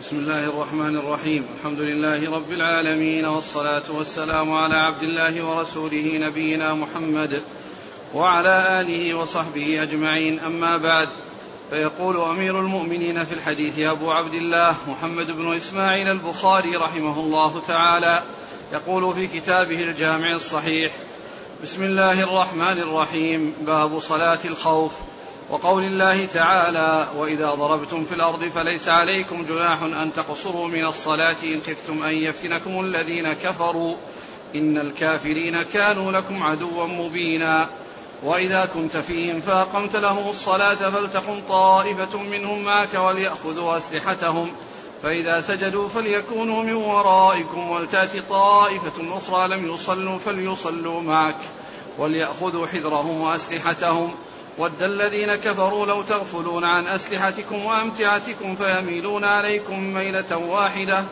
بسم الله الرحمن الرحيم. الحمد لله رب العالمين والصلاة والسلام على عبد الله ورسوله نبينا محمد وعلى آله وصحبه أجمعين. أما بعد فيقول أمير المؤمنين في الحديث أبو عبد الله محمد بن إسماعيل البخاري رحمه الله تعالى يقول في كتابه الجامع الصحيح بسم الله الرحمن الرحيم باب صلاة الخوف. وقول الله تعالى واذا ضربتم في الأرض فليس عليكم جناح ان تقصروا من الصلاه ان خفتم ان يفتنكم الذين كفروا ان الكافرين كانوا لكم عدوا مبينا واذا كنت فيهم فاقمت لهم الصلاه فلتقم طائفه منهم معك ولياخذوا اسلحتهم فاذا سجدوا فليكونوا من ورائكم ولتات طائفه أخرى لم يصلوا فليصلوا معك ولياخذوا حذرهم واسلحتهم ود الذين كفروا لو تغفلون عن أسلحتكم وأمتعتكم فيميلون عليكم ميلة واحدة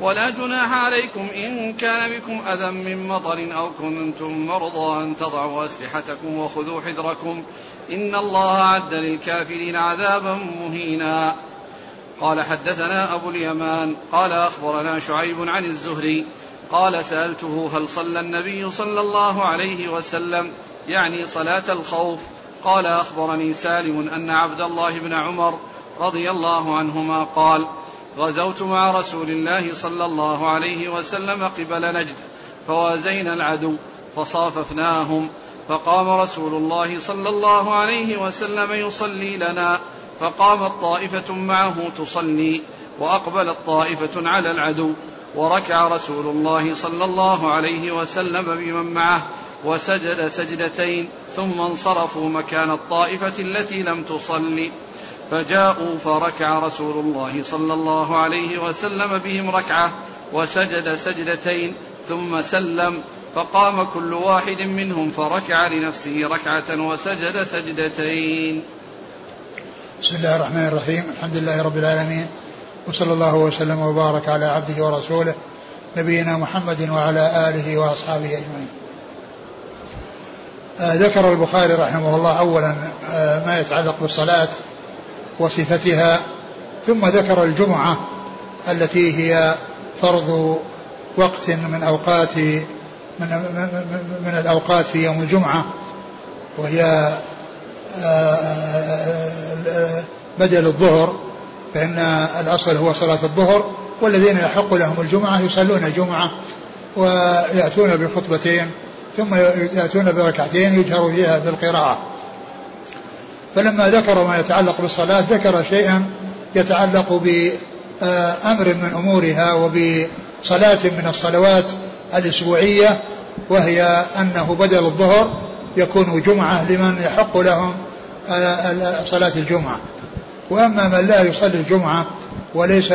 ولا جناح عليكم إن كان بكم أذى من مطر أو كنتم مرضى أن تضعوا أسلحتكم وخذوا حذركم إن الله عد للكافرين عذابا مهينا. قال حدثنا أبو اليمان قال أخبرنا شعيب عن الزهري قال سألته هل صلى النبي صلى الله عليه وسلم يعني صلاة الخوف قال أخبرني سالم أن عبد الله بن عمر رضي الله عنهما قال غزوت مع رسول الله صلى الله عليه وسلم قبل نجد فوازينا العدو فصاففناهم فقام رسول الله صلى الله عليه وسلم يصلي لنا فقامت طائفة معه تصلي وأقبلت طائفة على العدو وركع رسول الله صلى الله عليه وسلم بمن معه وسجد سجدتين ثم انصرفوا مكان الطائفة التي لم تصل. فجاءوا فركع رسول الله صلى الله عليه وسلم بهم ركعة وسجد سجدتين ثم سلم. فقام كل واحد منهم فركع لنفسه ركعة وسجد سجدتين. بسم الله الرحمن الرحيم. الحمد لله رب العالمين. وصلى الله وسلم وبارك على عبده ورسوله نبينا محمد وعلى آله وأصحابه أجمعين. ذكر البخاري رحمه الله أولا آه، ما يتعلق بالصلاة وصفتها ثم ذكر الجمعة التي هي فرض وقت من أوقات من, من الأوقات في يوم الجمعة وهي آه، بدل الظهر فإن الأصل هو صلاة الظهر والذين يحق لهم الجمعة يصلون الجمعة ويأتون بخطبتين ثم يأتون بركعتين يجهر فيها بالقراءة. فلما ذكر ما يتعلق بالصلاة ذكر شيئا يتعلق بأمر من أمورها وبصلاة من الصلوات الأسبوعية وهي أنه بدل الظهر يكون جمعة لمن يحق لهم صلاة الجمعة. وأما من لا يصلي الجمعة وليس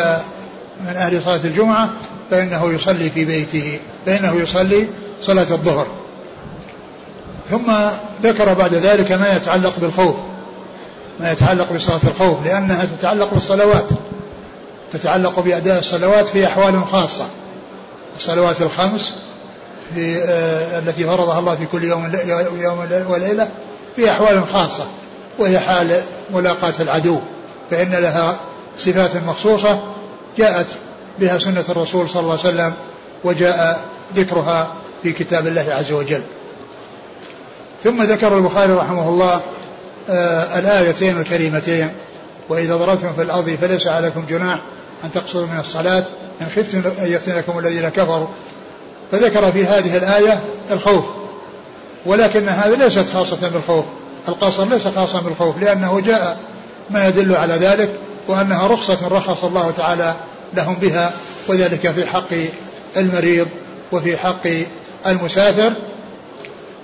من أهل صلاة الجمعة فإنه يصلي في بيته فإنه يصلي صلاة الظهر. ثم ذكر بعد ذلك ما يتعلق بالخوف ما يتعلق بصلاة الخوف لأنها تتعلق بالصلوات تتعلق بأداء الصلوات في أحوال خاصة. الصلوات الخمس في آه التي فرضها الله في كل يوم يوم وليلة في أحوال خاصة وهي حال ملاقاة العدو فإن لها صفات مخصوصة جاءت بها سنة الرسول صلى الله عليه وسلم وجاء ذكرها في كتاب الله عز وجل. ثم ذكر البخاري رحمه الله آه الآيتين الكريمتين وإذا ضربتم في الأرض فليس عليكم جناح أن تقصروا من الصلاة إن خفتم أن يفتنكم الذين كفروا. فذكر في هذه الآية الخوف ولكن هذا ليست خاصة بالخوف القصر ليس خاصا بالخوف لأنه جاء ما يدل على ذلك وأنها رخصة رخص الله تعالى لهم بها وذلك في حق المريض وفي حق المسافر.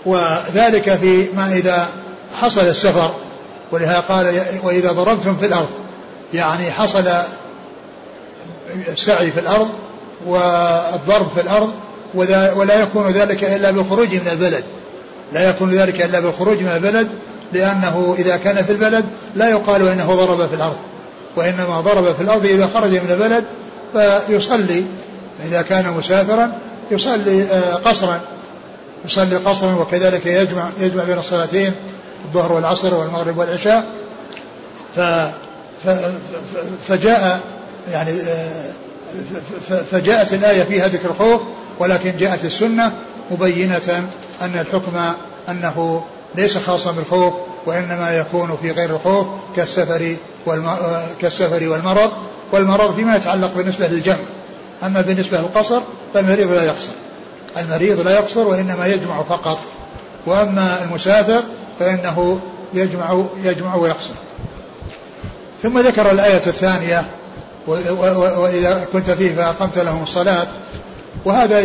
وذلك في ما إذا حصل السفر ولهذا قال وإذا ضربتم في الأرض يعني حصل السعي في الأرض والضرب في الأرض ولا يكون ذلك إلا بالخروج من البلد. لا يكون ذلك إلا بالخروج من البلد لأنه إذا كان في البلد لا يقال إنه ضرب في الأرض. وإنما ضرب في الأرض إذا خرج من البلد فيصلي. إذا كان مسافرا يصلي آه، قصرا. يصلي قصرا وكذلك يجمع يجمع بين الصلاتين الظهر والعصر والمغرب والعشاء. ف فجاء يعني فجاءت الآية فيها ذكر الخوف ولكن جاءت السنة مبينة أن الحكم أنه ليس خاصا بالخوف وإنما يكون في غير الخوف كالسفر كالسفر والمرض. والمرض فيما يتعلق بالنسبة للجمع. أما بالنسبة للقصر فالمريض لا يقصر. المريض لا يقصر وإنما يجمع فقط. وأما المسافر فإنه يجمع يجمع ويقصر. ثم ذكر الآية الثانية وإذا كنت فيه فأقمت لهم الصلاة. وهذا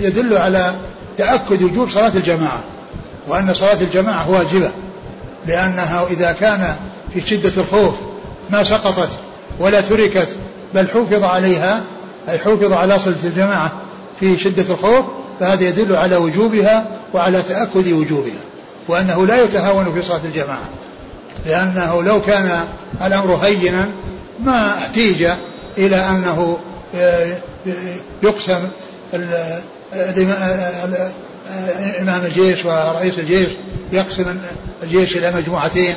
يدل على تأكد وجوب صلاة الجماعة وأن صلاة الجماعة واجبة لأنها إذا كان في شدة الخوف ما سقطت ولا تركت بل حفظ عليها أي حفظ على صلاة الجماعة في شدة الخوف فهذا يدل على وجوبها وعلى تأكد وجوبها وأنه لا يتهاون في صلاة الجماعة لأنه لو كان الأمر هينا ما احتيج إلى أنه يقسم إمام الجيش ورئيس الجيش يقسم الجيش إلى مجموعتين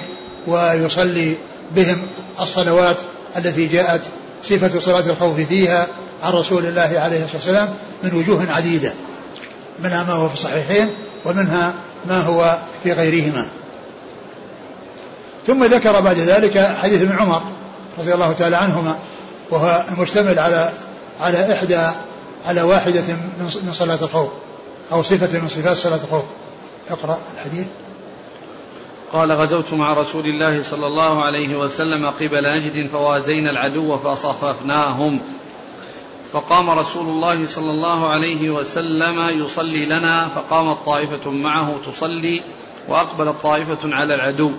ويصلي بهم الصلوات التي جاءت صفة صلاة الخوف فيها عن رسول الله عليه الصلاة والسلام من وجوه عديدة منها ما هو في الصحيحين ومنها ما هو في غيرهما. ثم ذكر بعد ذلك حديث ابن عمر رضي الله تعالى عنهما وهو مشتمل على على إحدى على واحدة من صلاة الخوف أو صفة من صفات صلاة الخوف. اقرأ الحديث. قال غزوت مع رسول الله صلى الله عليه وسلم قبل نجد فوازينا العدو فصففناهم. فقام رسول الله صلى الله عليه وسلم يصلي لنا فقامت طائفة معه تصلي وأقبلت طائفة على العدو.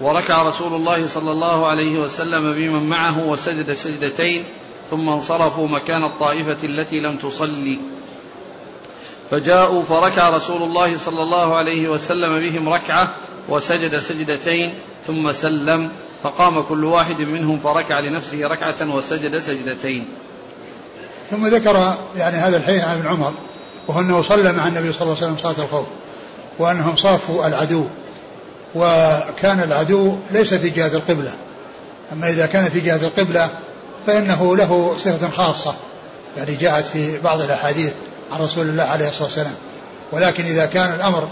وركع رسول الله صلى الله عليه وسلم بمن معه وسجد سجدتين ثم انصرفوا مكان الطائفة التي لم تصلي. فجاءوا فركع رسول الله صلى الله عليه وسلم بهم ركعة وسجد سجدتين ثم سلم فقام كل واحد منهم فركع لنفسه ركعة وسجد سجدتين. ثم ذكر يعني هذا الحديث عن ابن عمر وهو أنه صلى مع النبي صلى الله عليه وسلم صلاة الخوف وأنهم صافوا العدو وكان العدو ليس في جهة القبلة. أما إذا كان في جهة القبلة فإنه له صفة خاصة يعني جاءت في بعض الأحاديث عن رسول الله عليه الصلاة والسلام. ولكن إذا كان الأمر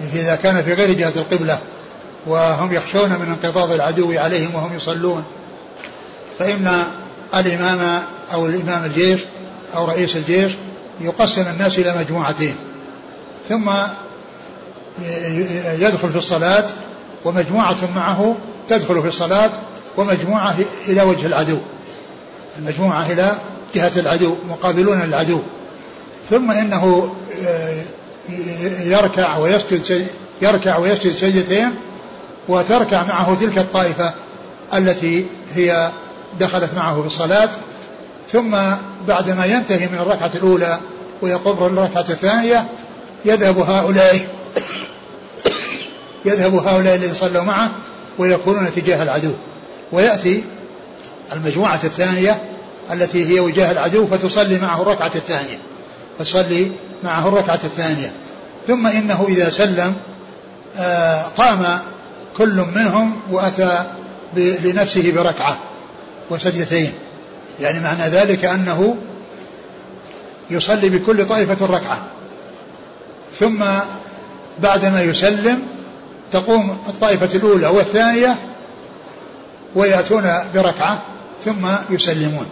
إذا كان في غير جهة القبلة وهم يخشون من انقضاض العدو عليهم وهم يصلون فإن الإمام أو الإمام الجيش أو رئيس الجيش يقسم الناس إلى مجموعتين ثم يدخل في الصلاة ومجموعة معه تدخل في الصلاة ومجموعة إلى وجه العدو المجموعة إلى جهة العدو مقابلون للعدو ثم إنه يركع ويسجد يركع ويسجد سجدتين وتركع معه تلك الطائفة التي هي دخلت معه في الصلاة. ثم بعدما ينتهي من الركعة الأولى ويقبر الركعة الثانية يذهب هؤلاء يذهب هؤلاء الذين صلوا معه ويكونون تجاه العدو. ويأتي المجموعة الثانية التي هي وجاه العدو فتصلي معه الركعة الثانية. تصلي معه الركعة الثانية. ثم إنه إذا سلم آه، قام كل منهم وأتى لنفسه بركعة وسجدتين. يعني معنى ذلك أنه يصلي بكل طائفة ركعة ثم بعدما يسلم تقوم الطائفة الأولى والثانية ويأتون بركعة ثم يسلمون.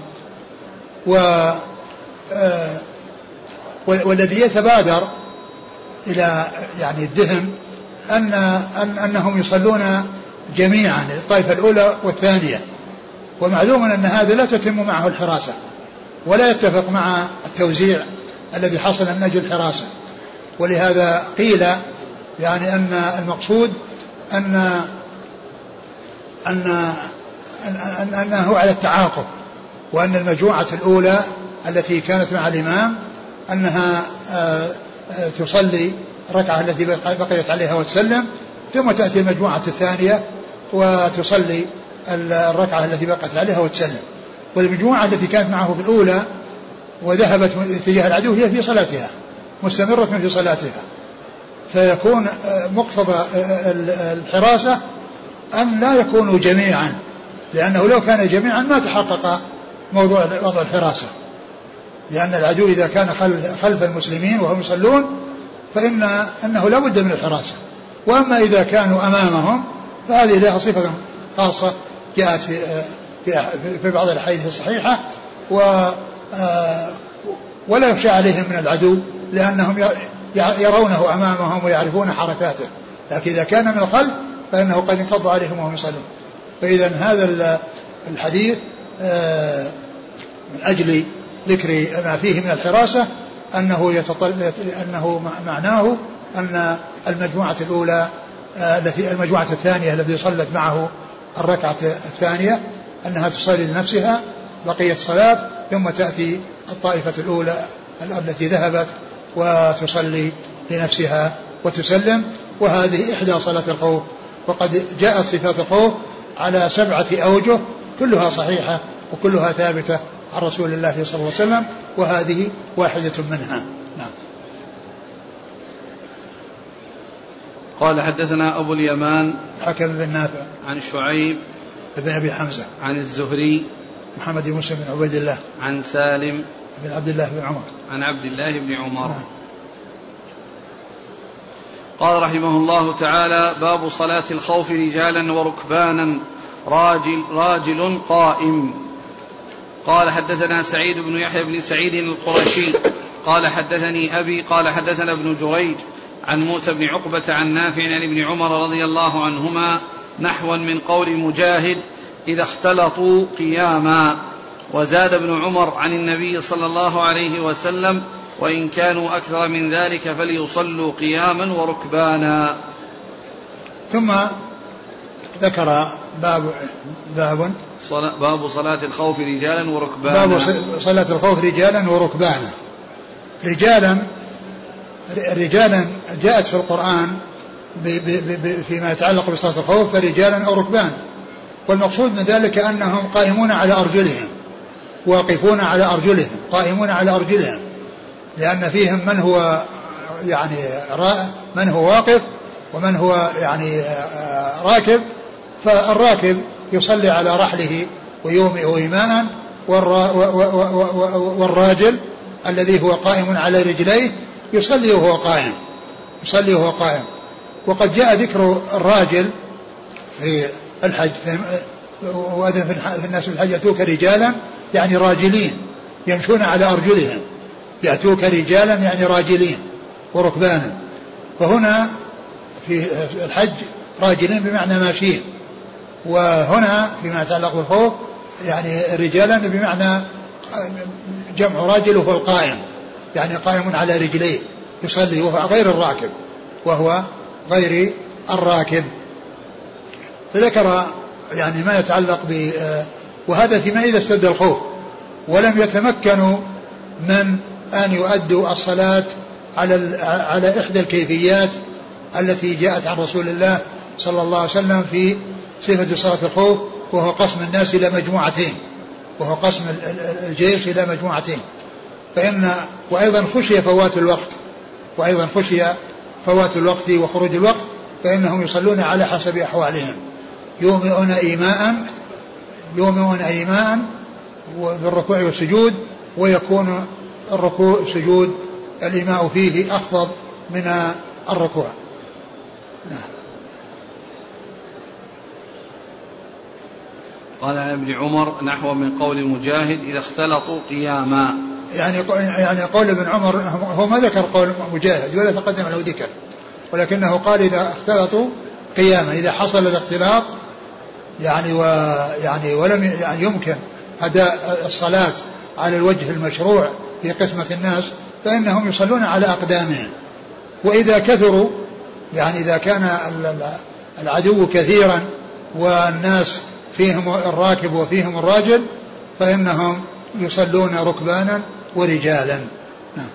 و آه، والذي يتبادر إلى يعني الذهن أن, أن أنهم يصلون جميعا الطائفة الأولى والثانية. ومعلوم أن هذا لا تتم معه الحراسة ولا يتفق مع التوزيع الذي حصل من أجل الحراسة. ولهذا قيل يعني أن المقصود أن أن أن أنه على التعاقب وأن المجموعة الأولى التي كانت مع الإمام أنها آه، آه، تصلي الركعة التي بقيت عليها وتسلم ثم تأتي المجموعة الثانية وتصلي الركعة التي بقت عليها وتسلم. والمجموعة التي كانت معه في الأولى وذهبت اتجاه العدو هي في صلاتها مستمرة في صلاتها. فيكون آه، مقتضى الحراسة أن لا يكونوا جميعا لأنه لو كان جميعا ما تحقق موضوع وضع الحراسة. لأن العدو إذا كان خلف المسلمين وهم يصلون فإن أنه لا بد من الحراسة. وأما إذا كانوا أمامهم فهذه لها صفة خاصة جاءت في في, في بعض الأحاديث الصحيحة و ولا يخشى عليهم من العدو لأنهم يرونه أمامهم ويعرفون حركاته. لكن إذا كان من الخلف فإنه قد انقض عليهم وهم يصلون. فإذا هذا الحديث من أجل ذكر ما فيه من الحراسة أنه يتطل أنه معناه أن المجموعة الأولى التي المجموعة الثانية التي صلت معه الركعة الثانية أنها تصلي لنفسها بقية الصلاة ثم تأتي الطائفة الأولى التي ذهبت وتصلي لنفسها وتسلم. وهذه إحدى صلاة الخوف. وقد جاءت صفات الخوف على سبعة أوجه كلها صحيحة وكلها ثابتة. عن رسول الله صلى الله عليه وسلم وهذه واحدة منها. نعم. قال حدثنا أبو اليمان حكم بن نافع. عن شعيب بن أبي حمزة. عن الزهري محمد بن مسلم بن عبيد الله. عن سالم بن عبد الله بن عمر. عن عبد الله بن عمر. نعم. قال رحمه الله تعالى باب صلاة الخوف رجالا وركبانا راجل راجل قائم. قال حدثنا سعيد بن يحيى بن سعيد القرشي قال حدثني أبي قال حدثنا ابن جريج عن موسى بن عقبة عن نافع عن ابن عمر رضي الله عنهما نحوا من قول مجاهد إذا اختلطوا قياما وزاد ابن عمر عن النبي صلى الله عليه وسلم وإن كانوا أكثر من ذلك فليصلوا قياما وركبانا ثم ذكر باب باب صلاة باب صلاة الخوف رجالا وركبانا. باب صلاة الخوف رجالا وركبانا. رجالا رجالا جاءت في القرآن فيما يتعلق بصلاة الخوف فرجالا أو ركبانا. والمقصود من ذلك أنهم قائمون على أرجلهم. واقفون على أرجلهم. قائمون على أرجلهم. لأن فيهم من هو يعني من هو واقف ومن هو يعني راكب. فالراكب يصلي على رحله ويومئ إيماء والراجل الذي هو قائم على رجليه يصلي وهو قائم يصلي وهو قائم. وقد جاء ذكر الراجل في الحج وأذن في الناس في الحج يأتوك رجالا يعني راجلين يمشون على أرجلهم يأتوك رجالا يعني راجلين وركبانا. فهنا في الحج راجلين بمعنى ماشيين. وهنا فيما يتعلق بالخوف يعني رجالا بمعنى جمع راجل وهو القائم يعني قائم على رجليه يصلي وهو غير الراكب وهو غير الراكب. فذكر يعني ما يتعلق ب وهذا فيما إذا اشتد الخوف ولم يتمكنوا من أن يؤدوا الصلاة على على إحدى الكيفيات التي جاءت عن رسول الله صلى الله عليه وسلم في صفة صلاة الخوف وهو قسم الناس إلى مجموعتين. وهو قسم الجيش إلى مجموعتين. فإن وأيضا خشي فوات الوقت. وأيضا خشي فوات الوقت وخروج الوقت فإنهم يصلون على حسب أحوالهم. يومئون إيماء يومئون إيماء بالركوع والسجود ويكون الركوع سجود الإيماء فيه أخفض من الركوع. نعم. قال عن ابن عمر نحو من قول مجاهد إذا اختلطوا قياما. يعني يعني قول ابن عمر هو ما ذكر قول مجاهد ولا تقدم له ذكر ولكنه قال إذا اختلطوا قياما إذا حصل الاختلاط يعني ويعني ولم يعني يمكن أداء الصلاة على الوجه المشروع في قسمة الناس فإنهم يصلون على أقدامهم. وإذا كثروا يعني إذا كان العدو كثيرا والناس فيهم الراكب وفيهم الراجل فإنهم يصلون ركبانا ورجالا. نعم.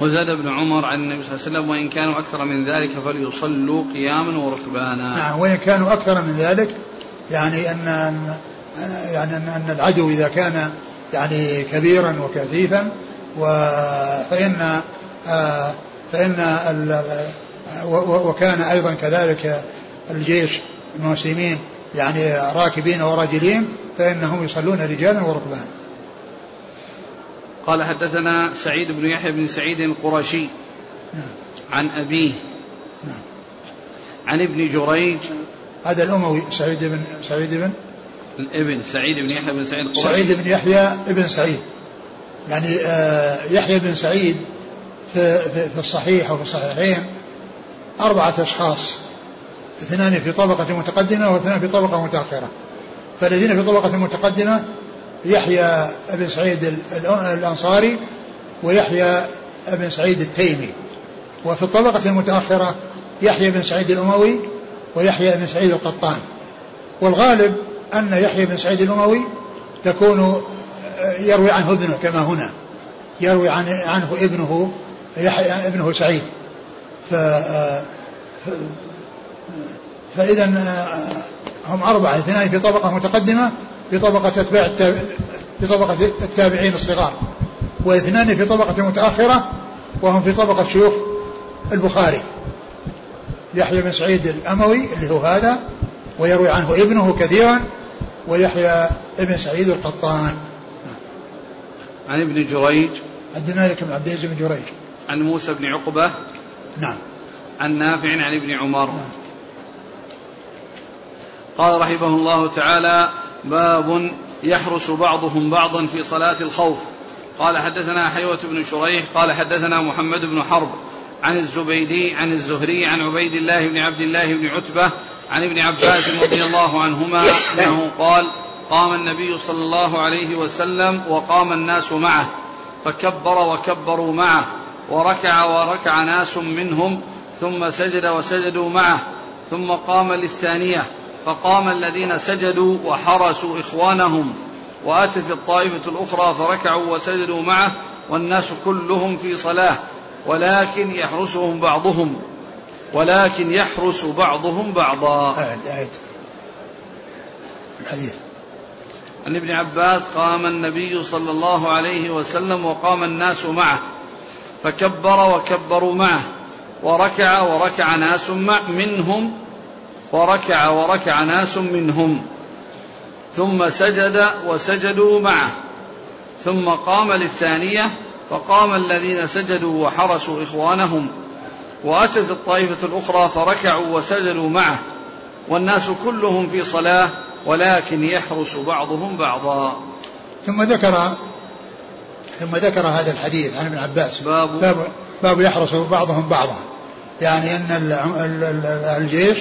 وزاد ابن عمر عن النبي صلى الله عليه وسلم وإن كانوا أكثر من ذلك فليصلوا قياما وركبانا. نعم وإن كانوا أكثر من ذلك يعني أن يعني أن العدو إذا كان يعني كبيرا وكثيفا فإن فإن وكان أيضا كذلك الجيش المسلمين يعني راكبين وراجلين فإنهم يصلون رجالا وركبانا. قال حدثنا سعيد بن يحيى بن سعيد القرشي نعم. عن أبيه. نعم. عن ابن جريج. هذا الأموي سعيد بن سعيد بن؟ الابن سعيد بن يحيى بن سعيد القرشي. سعيد بن يحيى ابن سعيد. يعني آه يحيى بن سعيد في, في, في الصحيح وفي الصحيحين أربعة أشخاص. اثنان في طبقة متقدمة واثنان في طبقة متأخرة. فالذين في طبقة متقدمة يحيى بن سعيد الأنصاري ويحيى بن سعيد التيمي. وفي الطبقة المتأخرة يحيى بن سعيد الأموي ويحيى بن سعيد القطان. والغالب أن يحيى بن سعيد الأموي تكون يروي عنه ابنه كما هنا. يروي عنه ابنه يحيى ابنه سعيد. ف فإذا هم أربعة اثنان في طبقة متقدمة في طبقة أتباع في طبقة التابعين الصغار واثنان في طبقة متأخرة وهم في طبقة شيوخ البخاري يحيى بن سعيد الأموي اللي هو هذا ويروي عنه ابنه كثيرا ويحيى ابن سعيد القطان. عن ابن جريج. عبد الملك بن عبد العزيز بن جريج. عن موسى بن عقبة. نعم. عن نافع عن ابن عمر. نعم. قال رحمه الله تعالى باب يحرس بعضهم بعضا في صلاة الخوف. قال حدثنا حيوة بن شريح قال حدثنا محمد بن حرب عن الزبيدي عن الزهري عن عبيد الله بن عبد الله بن عتبة عن ابن عباس رضي الله عنهما أنه قال قام النبي صلى الله عليه وسلم وقام الناس معه فكبر وكبروا معه وركع وركع ناس منهم ثم سجد وسجدوا معه ثم قام للثانية فقام الذين سجدوا وحرسوا إخوانهم وأتت الطائفة الأخرى فركعوا وسجدوا معه والناس كلهم في صلاة ولكن يحرسهم بعضهم ولكن يحرس بعضهم بعضا. أعد أعد الحديث. عن ابن عباس قام النبي صلى الله عليه وسلم وقام الناس معه فكبر وكبروا معه وركع وركع ناس منهم وركع وركع ناس منهم ثم سجد وسجدوا معه ثم قام للثانية فقام الذين سجدوا وحرسوا إخوانهم وأتت الطائفة الأخرى فركعوا وسجدوا معه والناس كلهم في صلاة ولكن يحرس بعضهم بعضا. ثم ذكر ثم ذكر هذا الحديث عن ابن عباس. باب باب, باب يحرس بعضهم بعضا. يعني إن الجيش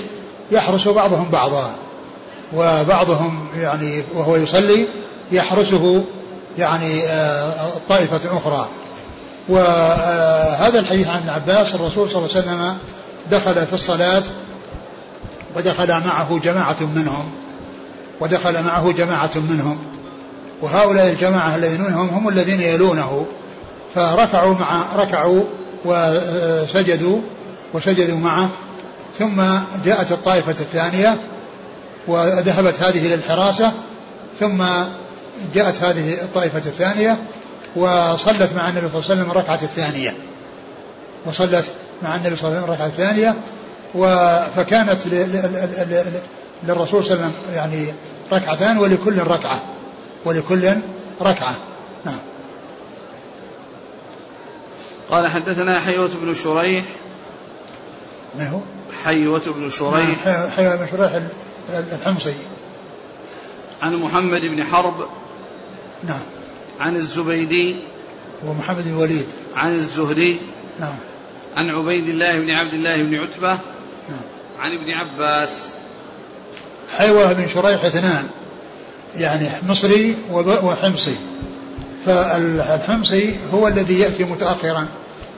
يحرس بعضهم بعضا وبعضهم يعني وهو يصلي يحرسه يعني آه، أخرى. وهذا الحديث عن ابن عباس الرسول صلى الله عليه وسلم دخل في الصلاة ودخل معه جماعة منهم ودخل معه جماعة منهم. وهؤلاء الجماعة الذين منهم هم الذين يلونه. فركعوا مع ركعوا وسجدوا وسجدوا معه. ثم جاءت الطائفة الثانية وذهبت هذه للحراسة ثم جاءت هذه الطائفة الثانية وصلت مع النبي صلى الله عليه وسلم الركعة الثانية. وصلت مع النبي صلى الله عليه وسلم الركعة الثانية فكانت للرسول صلى الله عليه وسلم يعني ركعتان ولكل ركعة ولكل ركعة. نعم. قال حدثنا حيوة بن شريح. من هو؟ حيوة بن شريح. نعم حيوة بن شريح الحمصي. عن محمد بن حرب. نعم. عن الزبيدي. هو محمد بن وليد. عن الزهري. نعم. عن عبيد الله بن عبد الله بن عتبة. نعم. عن ابن عباس. حيوة بن شريح اثنان. يعني مصري وحمصي. فالحمصي هو الذي يأتي متأخرا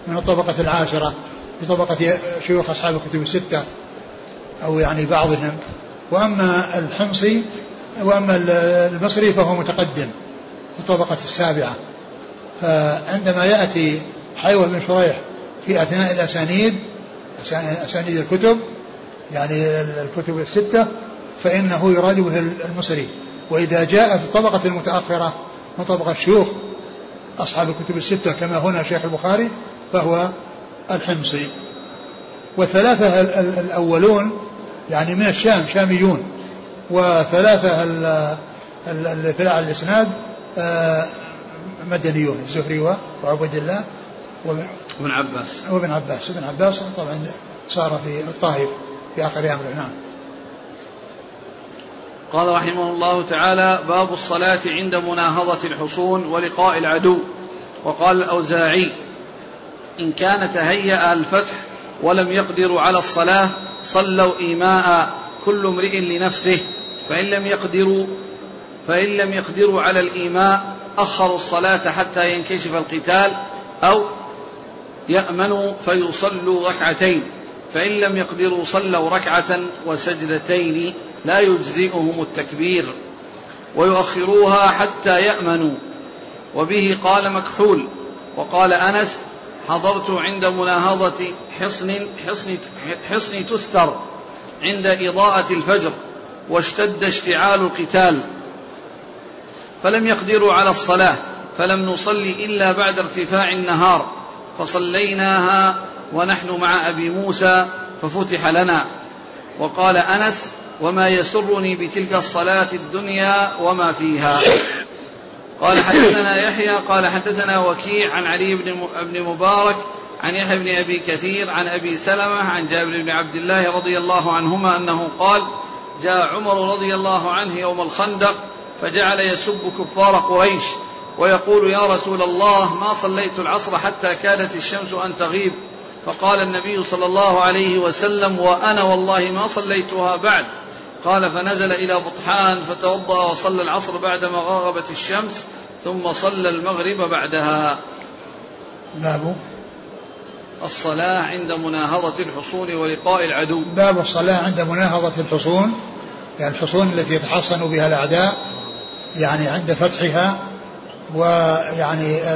من الطبقة العاشرة. بطبقة شيوخ أصحاب الكتب الستة أو يعني بعضهم. وأما الحمصي وأما المصري فهو متقدم في الطبقة السابعة. فعندما يأتي حيوة بن شريح في أثناء الأسانيد أسانيد الكتب يعني الكتب الستة فإنه يراد به المصري. وإذا جاء في الطبقة المتأخرة من طبقة شيوخ أصحاب الكتب الستة كما هنا شيخ البخاري فهو الحمصي والثلاثة الأولون يعني من الشام شاميون. وثلاثة في الإسناد آه، مدنيون الزهري وعبد الله وابن عباس. وابن عباس. ابن عباس طبعا صار في الطائف في آخر أمره. نعم. قال رحمه الله تعالى باب الصلاة عند مناهضة الحصون ولقاء العدو. وقال الأوزاعي إن كان تهيأ الفتح ولم يقدروا على الصلاة صلوا إيماء كل امرئ لنفسه. فإن لم يقدروا فإن لم يقدروا على الإيماء أخروا الصلاة حتى ينكشف القتال أو يأمنوا فيصلوا ركعتين. فإن لم يقدروا صلوا ركعة وسجدتين لا يجزئهم التكبير. ويؤخروها حتى يأمنوا. وبه قال مكحول وقال أنس حضرت عند مناهضة حصن حصن حصن تستر عند إضاءة الفجر واشتد اشتعال القتال. فلم يقدروا على الصلاة فلم نصلي إلا بعد ارتفاع النهار فصليناها ونحن مع أبي موسى ففتح لنا. وقال أنس وما يسرني بتلك الصلاة الدنيا وما فيها. قال حدثنا يحيى قال حدثنا وكيع عن علي بن مبارك عن يحيى بن أبي كثير عن أبي سلمة عن جابر بن عبد الله رضي الله عنهما أنه قال جاء عمر رضي الله عنه يوم الخندق فجعل يسب كفار قريش ويقول يا رسول الله ما صليت العصر حتى كادت الشمس أن تغيب؟ فقال النبي صلى الله عليه وسلم وأنا والله ما صليتها بعد. قال فنزل إلى بطحان فتوضأ وصلى العصر بعدما غربت الشمس ثم صلى المغرب بعدها. باب. الصلاة عند مناهضة الحصون ولقاء العدو. باب الصلاة عند مناهضة الحصون يعني الحصون التي يتحصن بها الأعداء يعني عند فتحها ويعني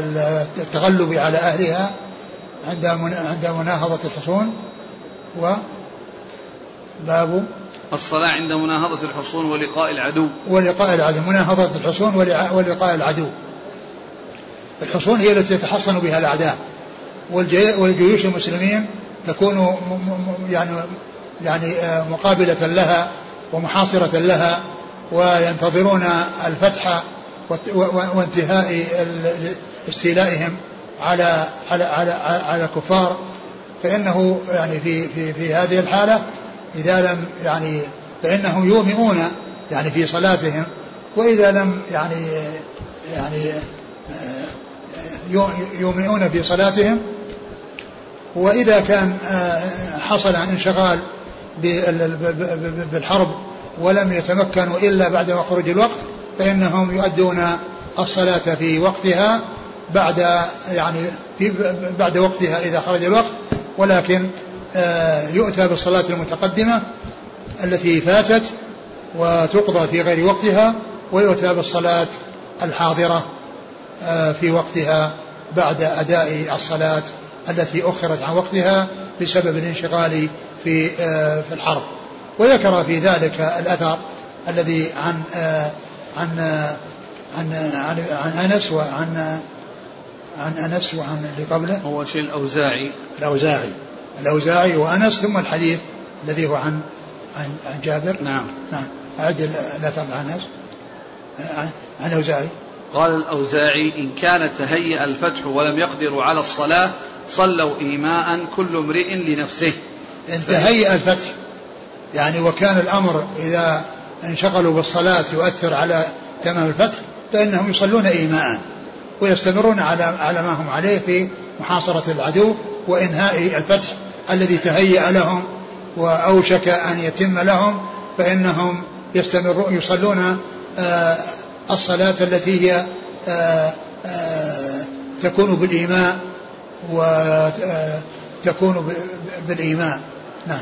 التغلب على أهلها عند عند مناهضة الحصون. و باب. الصلاة عند مناهضة الحصون ولقاء العدو. ولقاء العدو. مناهضة الحصون ولقاء العدو. الحصون هي التي يتحصن بها الأعداء. والجيوش المسلمين تكون يعني يعني آه، مقابلة لها ومحاصرة لها وينتظرون الفتح وانتهاء استيلائهم على على على على الكفار فإنه يعني في في في هذه الحالة إذا لم يعني فإنهم يومئون يعني في صلاتهم وإذا لم يعني يعني يومئون في صلاتهم وإذا كان حصل انشغال بالحرب ولم يتمكنوا إلا بعد خروج الوقت فإنهم يؤدون الصلاة في وقتها بعد يعني في بعد وقتها إذا خرج الوقت ولكن آه، يؤتى بالصلاة المتقدمة التي فاتت وتقضى في غير وقتها ويؤتى بالصلاة الحاضرة آه، في وقتها بعد أداء الصلاة التي أخرت عن وقتها بسبب الانشغال في آه، في الحرب. وذكر في ذلك الأثر الذي عن عن عن عن, عن أنس وعن عن أنس وعن اللي قبله. هو شيء الأوزاعي. الأوزاعي. الأوزاعي وأنس ثم الحديث الذي هو عن عن عن جابر. نعم. نعم. أعد الأثر عن أنس. عن الأوزاعي. قال الأوزاعي إن كان تهيأ الفتح ولم يقدروا على الصلاة صلوا إيماء كل امرئ لنفسه. إن تهيأ الفتح يعني وكان الأمر إذا انشغلوا بالصلاة يؤثر على تمام الفتح فإنهم يصلون إيماء ويستمرون على على ما هم عليه في محاصرة العدو وإنهاء الفتح الذي تهيأ لهم وأوشك أن يتم لهم فإنهم يستمرون يصلون آه، الصلاة التي هي آه، آه، تكون بالإيماء وتكون بالإيماء. نعم.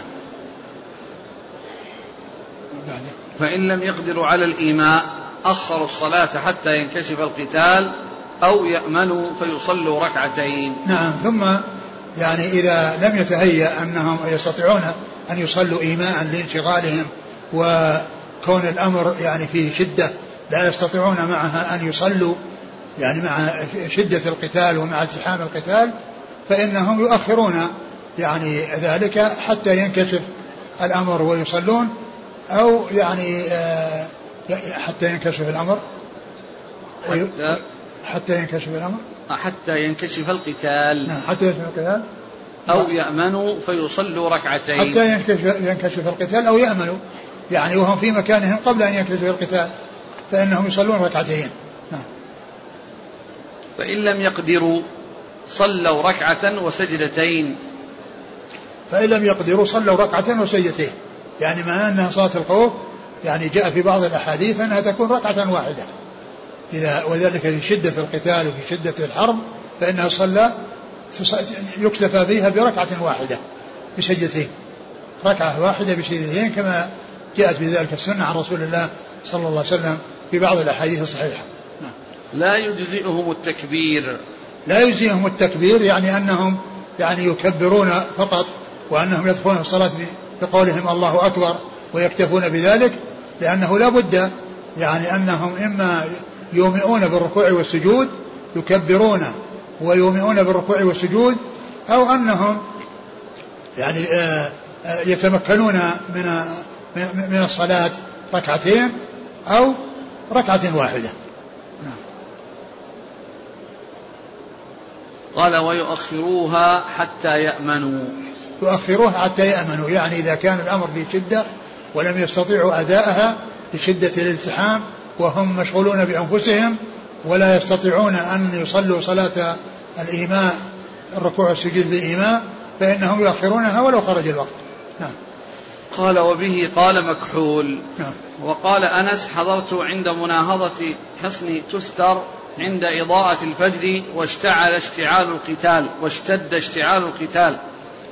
فإن لم يقدروا على الإيماء أخروا الصلاة حتى ينكشف القتال أو يأمنوا فيصلوا ركعتين. نعم ثم يعني إذا لم يتهيأ أنهم يستطيعون أن يصلوا إيماء لانشغالهم وكون الأمر يعني فيه شدة لا يستطيعون معها أن يصلوا يعني مع شدة القتال ومع التحام القتال فإنهم يؤخرون يعني ذلك حتى ينكشف الأمر ويصلون أو يعني آه، حتى ينكشف الأمر حتى حتى ينكشف الأمر. حتى ينكشف القتال. نعم حتى ينكشف القتال. أو يأمنوا فيصلوا ركعتين. حتى ينكشف, ينكشف القتال أو يأمنوا. يعني وهم في مكانهم قبل أن ينكشف القتال فإنهم يصلون ركعتين. نعم. فإن لم يقدروا صلوا ركعة وسجدتين. فإن لم يقدروا صلوا ركعة وسجدتين. يعني معناه أنها صلاة الخوف يعني جاء في بعض الأحاديث أنها تكون ركعة واحدة. إذا وذلك في شدة القتال وفي شدة الحرب فإنها صلى يكتفى فيها بركعة واحدة بسجدتين. ركعة واحدة بسجدتين كما جاءت في ذلك السنة عن رسول الله صلى الله عليه وسلم في بعض الأحاديث الصحيحة. نعم. لا يجزئهم التكبير. لا يجزئهم التكبير يعني أنهم يعني يكبرون فقط وأنهم يدخلون الصلاة بقولهم الله أكبر ويكتفون بذلك لأنه لا بد يعني أنهم إما يومئون بالركوع والسجود يكبرون ويومئون بالركوع والسجود أو أنهم يعني آه، آه، يتمكنون من من الصلاة ركعتين أو ركعة واحدة نعم. قال ويؤخروها حتى يأمنوا يؤخروها حتى يأمنوا يعني إذا كان الأمر في شدة ولم يستطيعوا أداءها لشدة الالتحام وهم مشغولون بأنفسهم ولا يستطيعون أن يصلوا صلاة الإيماء الركوع والسجود بالإيماء فإنهم يؤخرونها ولو خرج الوقت. نعم. قال وبه قال مكحول. نعم. وقال أنس حضرت عند مناهضة حصن تستر عند إضاءة الفجر واشتعل اشتعال القتال واشتد اشتعال القتال.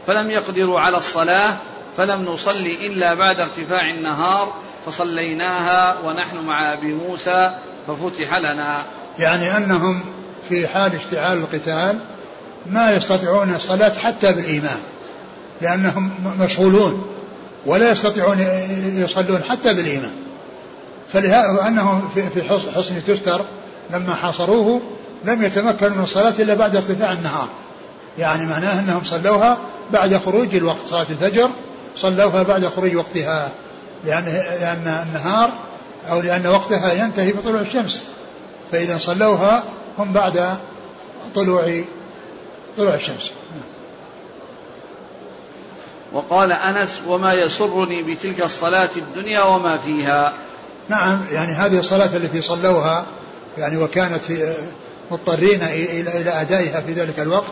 فلم يقدروا على الصلاة فلم نصلي إلا بعد ارتفاع النهار فصليناها ونحن مع أبي موسى ففتح لنا. يعني أنهم في حال اشتعال القتال ما يستطيعون الصلاة حتى بالإيمان لأنهم مشغولون ولا يستطيعون يصلون حتى بالإيمان. فلهذا أنهم في حصن تستر لما حاصروه لم يتمكنوا من الصلاة إلا بعد ارتفاع النهار. يعني معناه أنهم صلوها بعد خروج الوقت صلاة الفجر صلوها بعد خروج وقتها. لأن لأن النهار أو لأن وقتها ينتهي بطلوع الشمس. فإذا صلوها هم بعد طلوع طلوع الشمس. وقال أنس وما يسرني بتلك الصلاة الدنيا وما فيها. نعم يعني هذه الصلاة التي صلوها يعني وكانت مضطرين إلى إلى أدائها في ذلك الوقت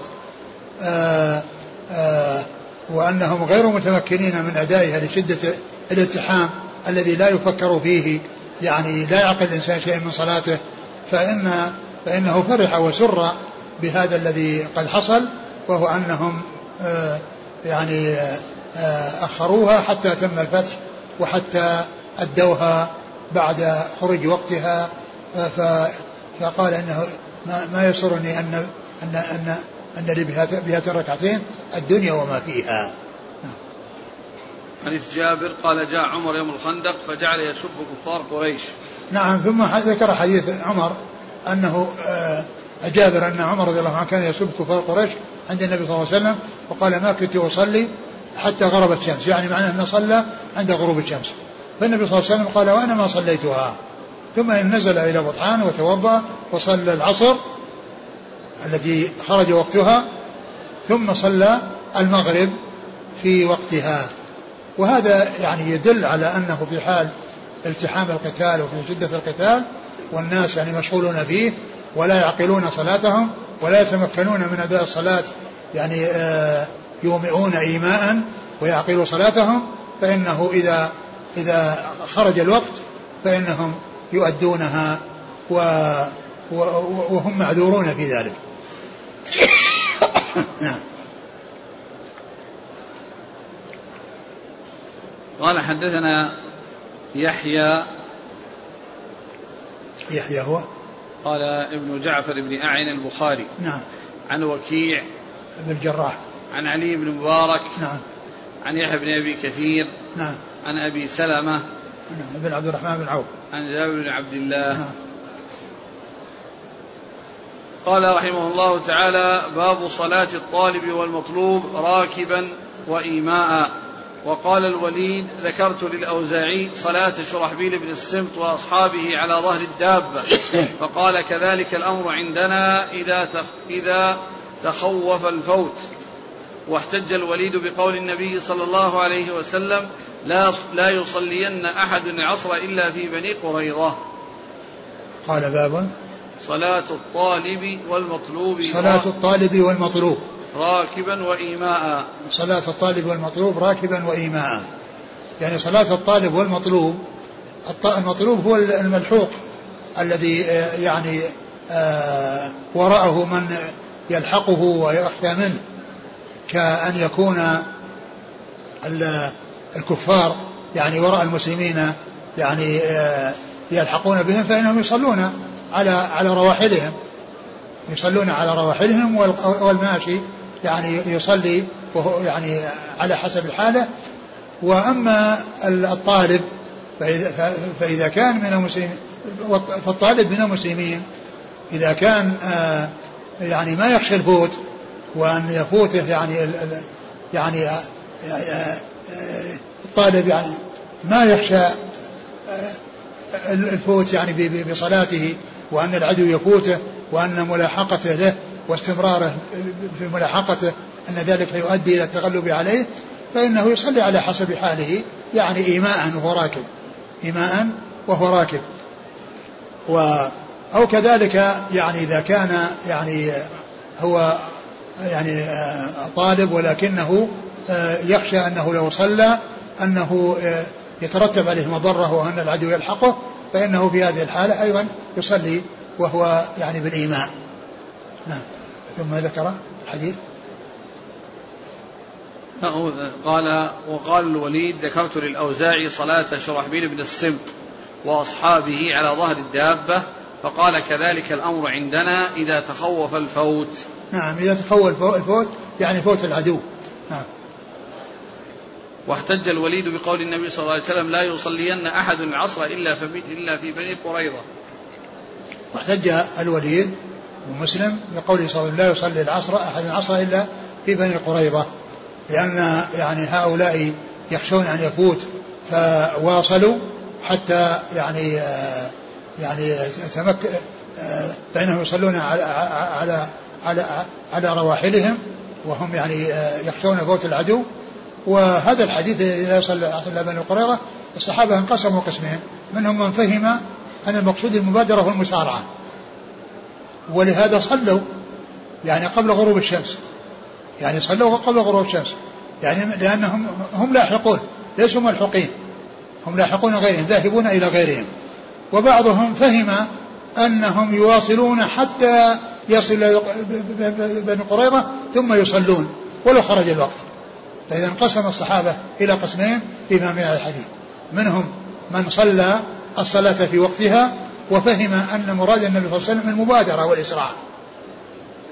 آآ آآ وأنهم غير متمكنين من أدائها لشدة الالتحام الذي لا يفكر فيه يعني لا يعقل الإنسان شيئا من صلاته فإن فإنه فرح وسر بهذا الذي قد حصل وهو أنهم آه، يعني آه، أخروها حتى تم الفتح وحتى أدوها بعد خروج وقتها فقال إنه ما, يسرني ان ان ان أن لي بهاتين الركعتين الدنيا وما فيها. حديث جابر قال جاء عمر يوم الخندق فجعل يسب كفار قريش. نعم ثم ذكر حديث عمر أنه آه، جابر أن عمر رضي الله عنه كان يسب كفار قريش عند النبي صلى الله عليه وسلم وقال ما كنت أصلي حتى غربت الشمس يعني معناه انه صلى عند غروب الشمس. فالنبي صلى الله عليه وسلم قال وأنا ما صليتها. ثم نزل إلى بطحان وتوضأ وصلى العصر التي خرج وقتها ثم صلى المغرب في وقتها. وهذا يعني يدل على أنه في حال التحام القتال وفي شدة القتال والناس يعني مشغولون فيه ولا يعقلون صلاتهم ولا يتمكنون من أداء الصلاة يعني آه، يومئون ايماء ويعقلوا صلاتهم فإنه إذا إذا خرج الوقت فإنهم يؤدونها و وهم معذورون في ذلك. نعم. قال حدثنا يحيى. يحيى هو؟ قال ابن جعفر بن أعين البخاري. نعم. عن وكيع. بن الجراح. عن علي بن مبارك. نعم. عن يحيى بن أبي كثير. نعم. عن أبي سلمة. نعم. بن عبد الرحمن بن عوف. عن جابر بن عبد الله. نعم. قال رحمه الله تعالى باب صلاة الطالب والمطلوب راكبا وإيماء. وقال الوليد ذكرت للأوزاعي صلاة شرحبيل بن السمط وأصحابه على ظهر الدابة. فقال كذلك الأمر عندنا إذا إذا تخوف الفوت. واحتج الوليد بقول النبي صلى الله عليه وسلم لا لا يصلين أحد العصر إلا في بني قريظة. قال باب صلاة الطالب والمطلوب. صلاة الطالب والمطلوب. راكبا وإيماء. صلاة الطالب والمطلوب راكبا وإيماء. يعني صلاة الطالب والمطلوب المطلوب هو الملحوق الذي آه، يعني آه، وراءه من يلحقه ويخشى منه. كأن يكون الكفار يعني وراء المسلمين يعني آه، يلحقون بهم فإنهم يصلون على على رواحلهم. يصلون على رواحلهم والماشي يعني يصلي وهو يعني على حسب الحالة. وأما الطالب فإذا, فإذا كان من المسلمين فالطالب من المسلمين إذا كان آه، يعني ما يخشى الفوت وأن يفوته يعني يعني آه، آه، الطالب يعني ما يخشى الفوت يعني بصلاته وأن العدو يفوته وأن ملاحقته له واستمراره في ملاحقته أن ذلك يؤدي إلى التغلب عليه فإنه يصلي على حسب حاله يعني إيماء وهو راكب. إيماء وهو راكب. و أو كذلك يعني إذا كان يعني هو يعني طالب ولكنه يخشى أنه لو صلى أنه يترتب عليه مضرة وأن العدو يلحقه فإنه في هذه الحالة أيضا يصلي وهو يعني بالإيمان نعم. ثم ذكر الحديث. قال وقال الوليد ذكرت للأوزاعي صلاة شرحبيل بن السمط وأصحابه على ظهر الدابة فقال كذلك الأمر عندنا إذا تخوف الفوت. نعم إذا تخوف الفوت يعني فوت العدو. نعم. واحتج الوليد بقول النبي صلى الله عليه وسلم لا يصلين أحد العصر إلا إلا في بني قريظة. واحتج الوليد ومسلم بقوله صلى الله عليه وسلم لا يصلي العصر أحد العصر إلا في بني قريظة لأن يعني هؤلاء يخشون أن يفوت فواصلوا حتى يعني يعني تمك فإنهم يصلون على على على على رواحلهم وهم يعني يخشون فوت العدو. وهذا الحديث لا يصلي إلا بني قريظة الصحابة انقسموا قسمين منهم من فهم أن المقصود المبادرة والمسارعة. ولهذا صلوا يعني قبل غروب الشمس. يعني صلوا قبل غروب الشمس. يعني لأنهم هم لاحقون ليسوا ملحقين. هم لاحقون غيرهم ذاهبون إلى غيرهم. وبعضهم فهم أنهم يواصلون حتى يصل بني قريظة ثم يصلون ولو خرج الوقت. فإذا انقسم الصحابة إلى قسمين في فهم هذا الحديث. منهم من صلى الصلاة في وقتها وفهم أن مراد النبي صلى الله عليه وسلم المبادرة والإسراع.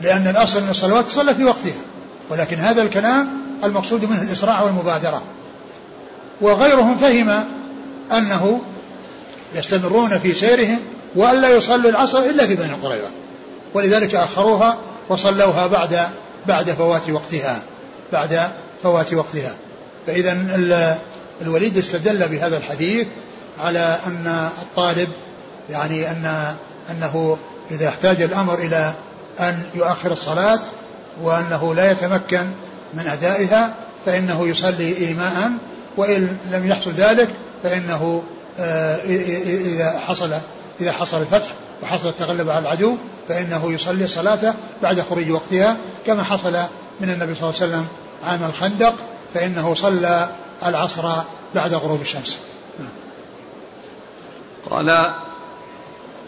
لأن الأصل أن الصلوات تصلى في وقتها ولكن هذا الكلام المقصود منه الإسراع والمبادرة. وغيرهم فهم أنه يستمرون في سيرهم وألا يصلوا العصر إلا في بني قريظة. ولذلك أخروها وصلوها بعد بعد فوات وقتها بعد فوات وقتها. فإذا الوليد استدل بهذا الحديث على أن الطالب يعني أن أنه إذا احتاج الأمر إلى أن يؤخر الصلاة وأنه لا يتمكن من أدائها فإنه يصلي إيماء وإن لم يحصل ذلك فإنه آه، إذا حصل إذا حصل الفتح وحصل التغلب على العدو فإنه يصلي الصلاة بعد خروج وقتها كما حصل من النبي صلى الله عليه وسلم عام الخندق فإنه صلى العصر بعد غروب الشمس. قال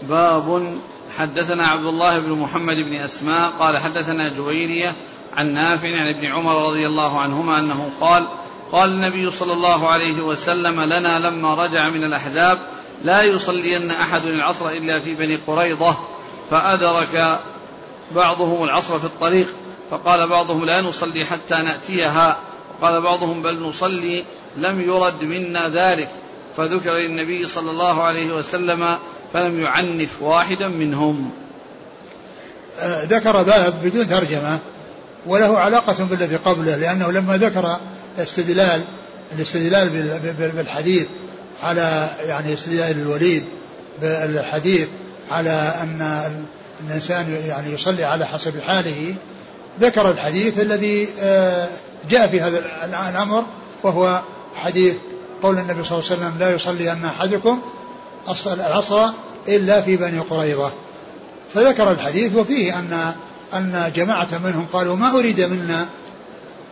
باب حدثنا عبد الله بن محمد بن أسماء قال حدثنا جويرية عن نافع عن ابن عمر رضي الله عنهما أنه قال قال النبي صلى الله عليه وسلم لنا لما رجع من الأحزاب لا يصلين أحد العصر إلا في بني قريضة فأدرك بعضهم العصر في الطريق فقال بعضهم لا نصلي حتى نأتيها وقال بعضهم بل نصلي لم يرد منا ذلك فذكر للنبي صلى الله عليه وسلم فلم يعنف واحدا منهم. آه، ذكر باب بدون ترجمة وله علاقة بالذي قبله لأنه لما ذكر استدلال الاستدلال بالحديث على يعني استدلال الوليد بالحديث على أن الإنسان يعني يصلي على حسب حاله ذكر الحديث الذي آه، جاء في هذا الأمر وهو حديث قول النبي صلى الله عليه وسلم لا يصلي أن أحدكم العصر إلا في بني قريظة. فذكر الحديث وفيه أن أن جماعة منهم قالوا ما أريد منا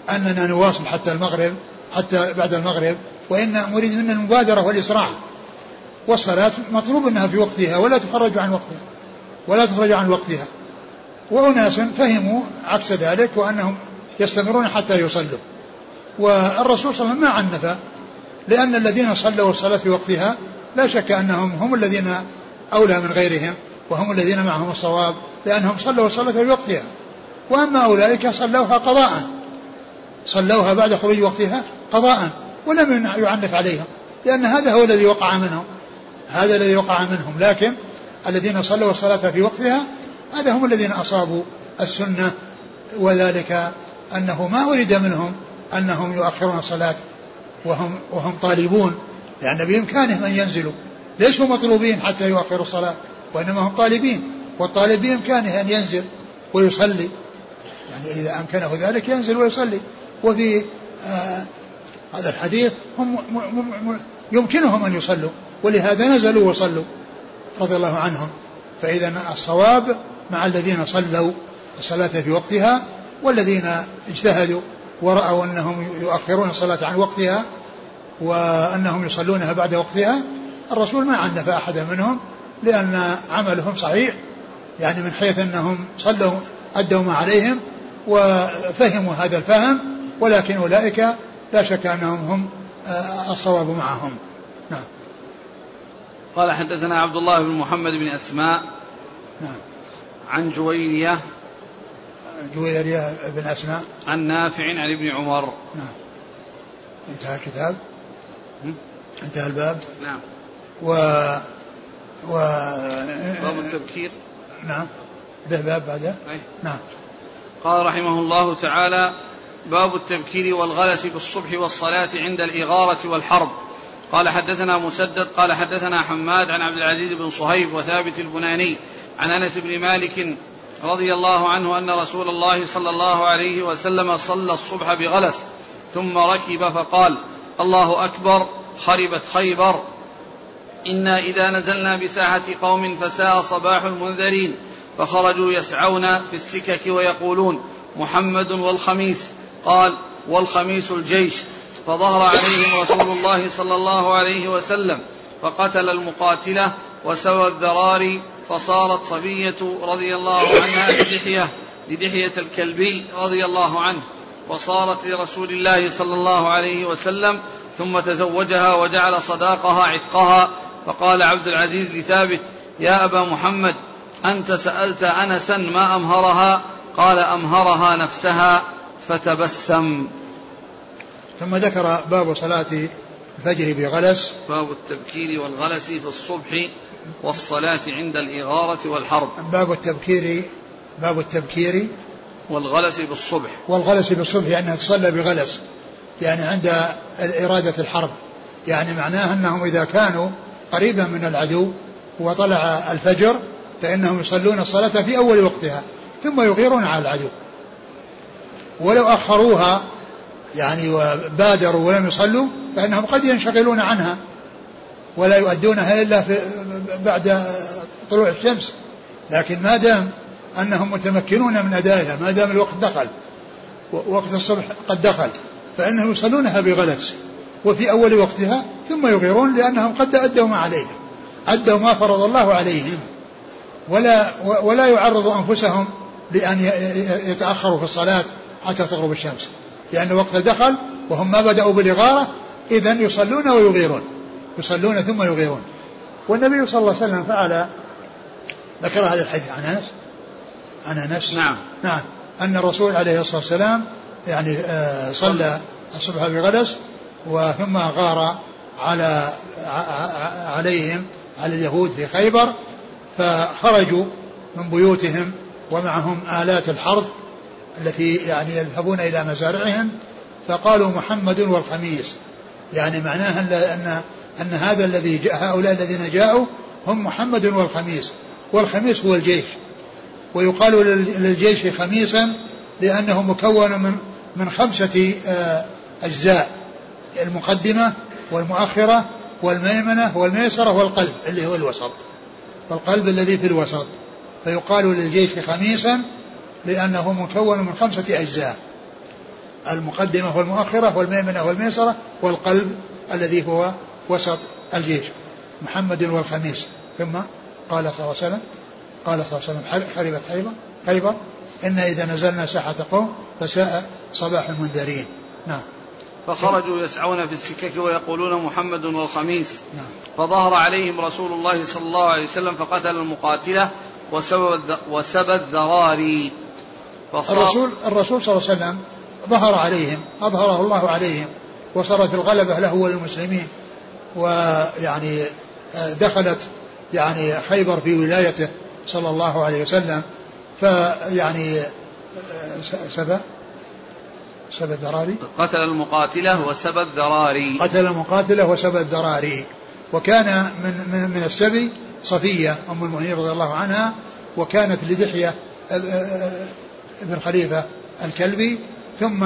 أننا نواصل حتى المغرب حتى بعد المغرب وإن أريد منا المبادرة والإسراع. والصلاة مطلوب أنها في وقتها ولا تخرج عن وقتها ولا تخرج عن وقتها. وأناس فهموا عكس ذلك وأنهم يستمرون حتى يصلوا. والرسول صلى الله عليه وسلم ما عنف لأن الذين صلوا الصلاة في وقتها لا شك أنهم هم الذين أولى من غيرهم وهم الذين معهم الصواب لأنهم صلوا الصلاة في وقتها. وأما أولئك صلوها قضاء. صلوها بعد خروج وقتها قضاء ولم يعنف عليهم لأن هذا هو الذي وقع منهم. هذا الذي وقع منهم. لكن الذين صلوا الصلاة في وقتها هذا هم الذين أصابوا السنة وذلك أنه ما أريد منهم أنهم يؤخرون الصلاة وهم وهم طالبون لأن بإمكانهم أن ينزلوا. ليسوا مطلوبين حتى يؤخروا الصلاة وإنما هم طالبين والطالب بإمكانه أن ينزل ويصلي. يعني إذا أمكنه ذلك ينزل ويصلي. وفي آه هذا الحديث هم يمكنهم أن يصلوا ولهذا نزلوا وصلوا رضي الله عنهم. فإذا الصواب مع الذين صلوا الصلاة في وقتها والذين اجتهدوا. ورأوا أنهم يؤخرون الصلاة عن وقتها وأنهم يصلونها بعد وقتها الرسول ما عنف أحدا منهم لأن عملهم صحيح يعني من حيث أنهم صلوا أدوا ما عليهم وفهموا هذا الفهم ولكن أولئك لا شك أنهم هم آه، الصواب معهم. نعم. قال حدثنا عبد الله بن محمد بن أسماء نعم. عن جويرية جويرية بن أسماء. عن نافع عن ابن عمر. نعم. انتهى الكتاب. انتهى الباب. نعم. و و باب التبكير. نعم. به باب بعده. أي. نعم. قال رحمه الله تعالى باب التبكير والغلس بالصبح والصلاة عند الإغارة والحرب. قال حدثنا مسدد قال حدثنا حماد عن عبد العزيز بن صهيب وثابت البناني عن أنس بن مالك رضي الله عنه أن رسول الله صلى الله عليه وسلم صلى الصبح بغلس ثم ركب فقال الله أكبر خربت خيبر. إنا إذا نزلنا بساحة قوم فساء صباح المنذرين فخرجوا يسعون في السكك ويقولون محمد والخميس. قال والخميس الجيش. فظهر عليهم رسول الله صلى الله عليه وسلم فقتل المقاتلة وسوى الذراري فصارت صبية رضي الله عنها لدحية لدحية الكلبي رضي الله عنه وصارت لرسول الله صلى الله عليه وسلم ثم تزوجها وجعل صداقها عتقها فقال عبد العزيز لثابت يا أبا محمد أنت سألت أنسا ما أمهرها؟ قال أمهرها نفسها فتبسم. ثم ذكر باب صلاة الفجر بغلس. باب التبكير والغلس في الصبح. والصلاة عند الإغارة والحرب. باب التبكير باب التبكير والغلس بالصبح. والغلس بالصبح يعني تصلى بغلس يعني عند إرادة الحرب. يعني معناه أنهم إذا كانوا قريبا من العدو وطلع الفجر فإنهم يصلون الصلاة في أول وقتها ثم يغيرون على العدو. ولو أخروها يعني وبادروا ولم يصلوا فإنهم قد ينشغلون عنها. ولا يؤدونها إلا في بعد طلوع الشمس. لكن ما دام أنهم متمكنون من أدائها ما دام الوقت دخل وقت الصبح قد دخل فإنهم يصلونها بغلس. وفي أول وقتها ثم يغيرون لأنهم قد أدوا ما عليهم أدوا ما فرض الله عليهم. ولا ولا يعرضوا أنفسهم لأن يتأخروا في الصلاة حتى تغرب الشمس لأن وقت دخل وهم ما بدأوا بالإغارة إذا يصلون ويغيرون. يصلون ثم يغيرون. والنبي صلى الله عليه وسلم فعل ذكر هذا الحديث عن أنس. عن أنس. نعم. نعم. أن الرسول عليه الصلاة والسلام يعني آه، صلى الصبح بغلس وثم غار على عليهم على اليهود في خيبر فخرجوا من بيوتهم ومعهم آلات الحرث التي يعني يذهبون إلى مزارعهم فقالوا محمد والخميس. يعني معناها أن أن هذا الذي جاء هؤلاء الذين جاءوا هم محمد والخميس والخميس هو الجيش. ويقال للجيش خميسا لأنه مكون من من خمسة آه، أجزاء المقدمة والمؤخرة والميمنة والميسرة والقلب اللي هو الوسط والقلب الذي في الوسط. فيقال للجيش خميسا لأنه مكون من خمسة أجزاء المقدمة والمؤخرة والميمنة والميسرة والقلب الذي هو وسط الجيش محمد والخميس. ثم قال صلى الله عليه وسلم قال صلى الله عليه وسلم خربت خيبر خيبر إن إذا نزلنا ساحة قوم فساء صباح المنذرين. نعم. فخرجوا يسعون في السكك ويقولون محمد والخميس. نعم. فظهر عليهم رسول الله صلى الله عليه وسلم فقتل المقاتلة وسبى الذراري. الرسول الرسول صلى الله عليه وسلم ظهر عليهم أظهره الله عليهم وصارت الغلبة له وللمسلمين. ويعني آه، دخلت يعني خيبر في ولايته صلى الله عليه وسلم. فيعني آه، سبى سبى الذراري قتل المقاتلة وسبى الذراري قتل المقاتلة وسبى الذراري وكان من من من السبي صفية أم المؤمنين رضي الله عنها وكانت لدحية ابن خليفة الكلبي. ثم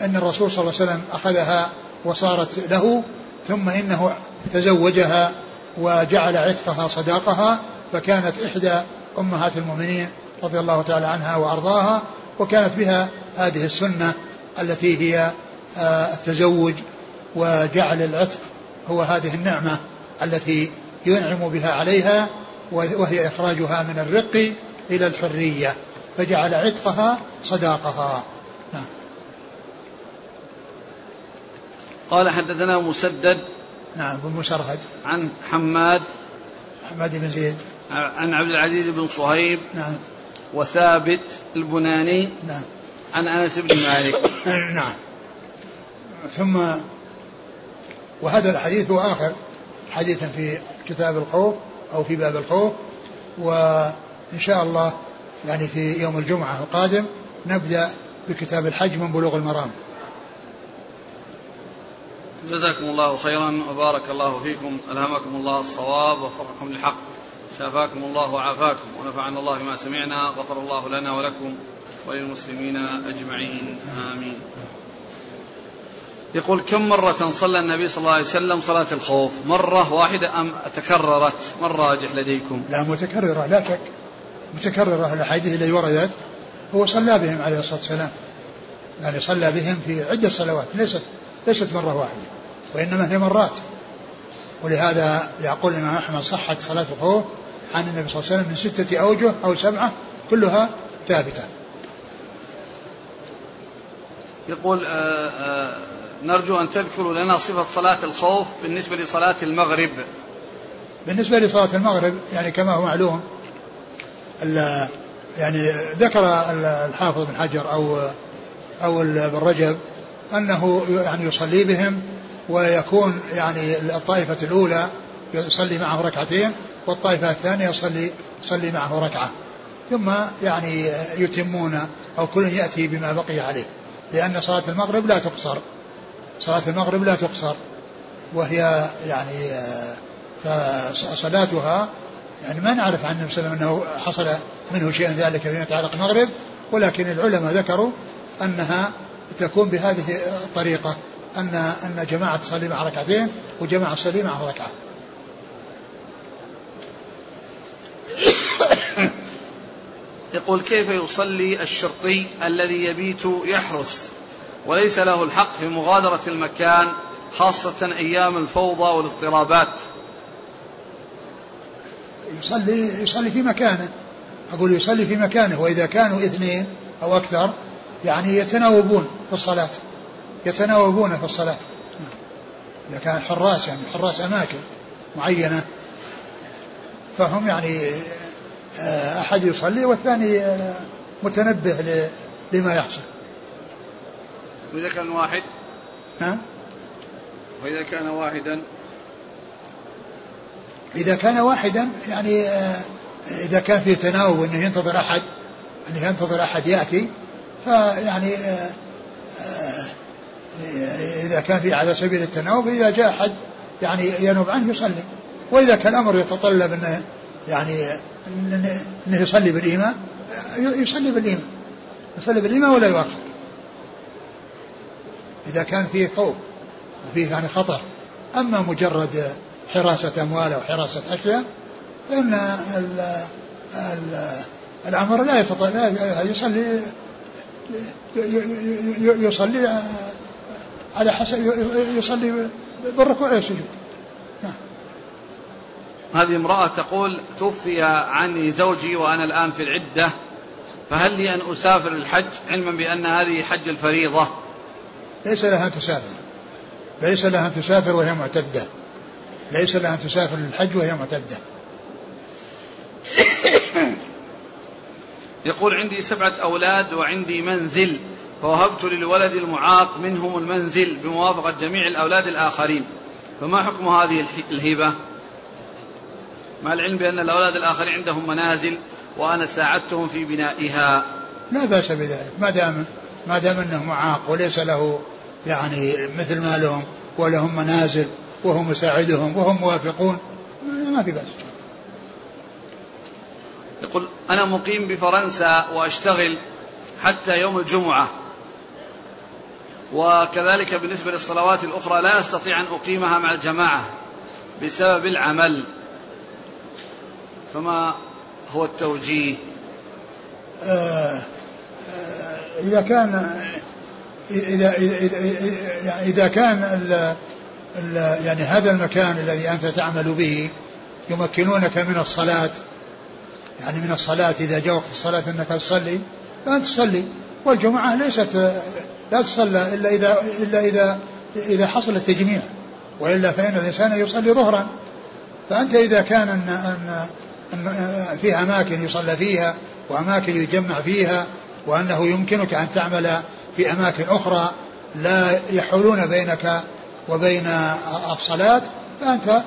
أن الرسول صلى الله عليه وسلم أخذها وصارت له. ثم إنه تزوجها وجعل عتقها صداقها فكانت إحدى أمهات المؤمنين رضي الله تعالى عنها وأرضاها وكانت بها هذه السنة التي هي آه، التزوج وجعل العتق هو هذه النعمة التي ينعم بها عليها وهي إخراجها من الرق إلى الحرية فجعل عتقها صداقها. قال حدثنا مسدد نعم بن مسرهد عن حماد حماد بن زيد. عن عبد العزيز بن صهيب نعم. وثابت البناني نعم. عن أنس بن مالك. نعم. ثم وهذا الحديث هو آخر حديث في كتاب الخوف أو في باب الخوف وإن شاء الله يعني في يوم الجمعة القادم نبدأ بكتاب الحج من بلوغ المرام. جزاكم الله خيرا وبارك الله فيكم. ألهمكم الله الصواب ووفقكم للحق شافاكم الله وعافاكم ونفعنا الله بما سمعنا غفر الله لنا ولكم وللمسلمين أجمعين. آمين. يقول كم مرة صلى النبي صلى الله عليه وسلم صلاة الخوف؟ مرة واحدة أم تكررت؟ من راجح لديكم؟ لا متكررة لا شك. متكررة الأحاديث التي وردت هو صلى بهم عليه الصلاة والسلام. يعني صلى بهم في عدة صلوات ليست ليست مرة واحدة. وإنما هي مرات. ولهذا يقول الإمام أحمد صحت صلاة الخوف عن النبي صلى الله عليه وسلم من ستة أوجه أو سبعة كلها ثابتة. يقول آآ آه، آآ آه، نرجو أن تذكروا لنا صفة صلاة الخوف بالنسبة لصلاة المغرب. بالنسبة لصلاة المغرب يعني كما هو معلوم يعني ذكر الحافظ بن حجر أو أو ابن رجب أنه يعني يصلي بهم ويكون يعني الطائفة الأولى يصلي معه ركعتين والطائفة الثانية يصلي يصلي معه ركعة. ثم يعني يتمون أو كل يأتي بما بقي عليه. لأن صلاة المغرب لا تقصر. صلاة المغرب لا تقصر. وهي يعني فصلاتها يعني ما نعرف عن النبي صلى الله عليه وسلم أنه حصل منه شيء ذلك فيما يتعلق المغرب ولكن العلماء ذكروا أنها تكون بهذه الطريقة. أن أن جماعة تصلي مع ركعتين وجماعة تصلي معه ركعة. يقول كيف يصلي الشرطي الذي يبيت يحرس وليس له الحق في مغادرة المكان خاصة أيام الفوضى والاضطرابات؟ يصلي يصلي في مكانه. أقول يصلي في مكانه وإذا كانوا اثنين أو أكثر يعني يتناوبون في الصلاة. يتناوبون في الصلاة. إذا كان حراس يعني حراس أماكن معينة فهم يعني آه، أحد يصلي والثاني آه، متنبه لما يحصل. وإذا كان واحد؟ نعم وإذا كان واحدا؟ إذا كان واحدا يعني آه، إذا كان في تناوب أنه ينتظر أحد أنه ينتظر أحد يأتي فيعني إذا كان في على سبيل التناوب إذا جاء أحد يعني ينوب عنه يصلي. وإذا كان الأمر يتطلب أنه يعني أنه يصلي بالإيمان يصلي بالإيمان. يصلي بالإيمان ولا يؤخر إذا كان فيه خوف وفيه يعني خطر أما مجرد حراسة أموال أو حراسة أشياء فإن ال ال الأمر لا يتطلب يصلي يصلي على حسب يصلي بالركوع والسجود نعم. هذه امرأة تقول توفي عني زوجي وأنا الآن في العدة فهل لي أن أسافر الحج علما بأن هذه حج الفريضة؟ ليس لها أن تسافر. ليس لها أن تسافر وهي معتدة. ليس لها أن تسافر للحج وهي معتدة. يقول عندي سبعة أولاد وعندي منزل. فوهبت للولد المعاق منهم المنزل بموافقة جميع الأولاد الآخرين. فما حكم هذه الهبة مع العلم بأن الأولاد الآخرين عندهم منازل وأنا ساعدتهم في بنائها. لا بأس بذلك. ما دام ما دام أنه معاق وليس له يعني مثل ما لهم ولهم منازل وهو مساعدهم وهم موافقون ما في بأس. يقول أنا مقيم بفرنسا وأشتغل حتى يوم الجمعة. وكذلك بالنسبة للصلوات الأخرى لا أستطيع أن أقيمها مع الجماعة بسبب العمل. فما هو التوجيه؟ آه آه إذا كان إذا إذا إذا, إذا كان ال ال يعني هذا المكان الذي أنت تعمل به يمكنونك من الصلاة يعني من الصلاة إذا جاء وقت الصلاة أنك تصلي فأنت تصلي. والجمعة ليست لا تصلى إلا إذا إلا إذا إذا حصل التجميع وإلا فإن الإنسان يصلي ظهرا. فأنت إذا كان أن أن أن في أماكن يصلى فيها وأماكن يجمع فيها وأنه يمكنك أن تعمل في أماكن أخرى لا يحولون بينك وبين الصلاة فأنت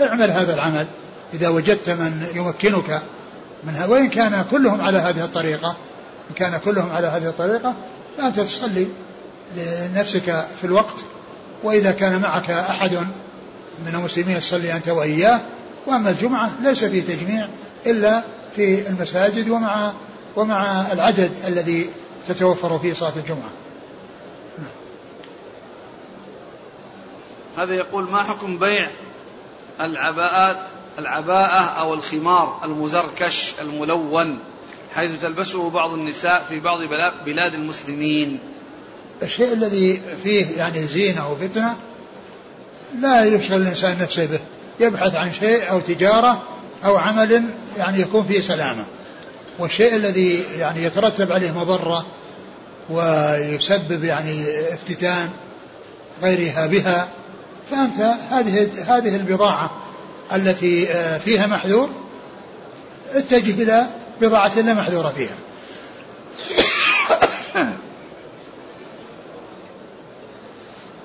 اعمل هذا العمل. إذا وجدت من يمكنك منها وإن كان كلهم على هذه الطريقة إن كان كلهم على هذه الطريقة فأنت تصلي لنفسك في الوقت وإذا كان معك أحد من المسلمين تصلي أنت وإياه. وأما الجمعة ليس فيه تجميع إلا في المساجد ومع ومع العدد الذي تتوفر فيه صلاة الجمعة. هذا يقول ما حكم بيع العباءات العباءة أو الخمار المزركش الملون؟ حيث تلبسه بعض النساء في بعض بلاد المسلمين. الشيء الذي فيه يعني زينة وفتنة لا يشغل الإنسان نفسه به. يبحث عن شيء أو تجارة أو عمل يعني يكون فيه سلامة. والشيء الذي يعني يترتب عليه مضرة ويسبب يعني افتتان غيرها بها فأنت هذه هذه البضاعة التي آه، فيها محذور اتجه إلى بضاعة لا محذور فيها.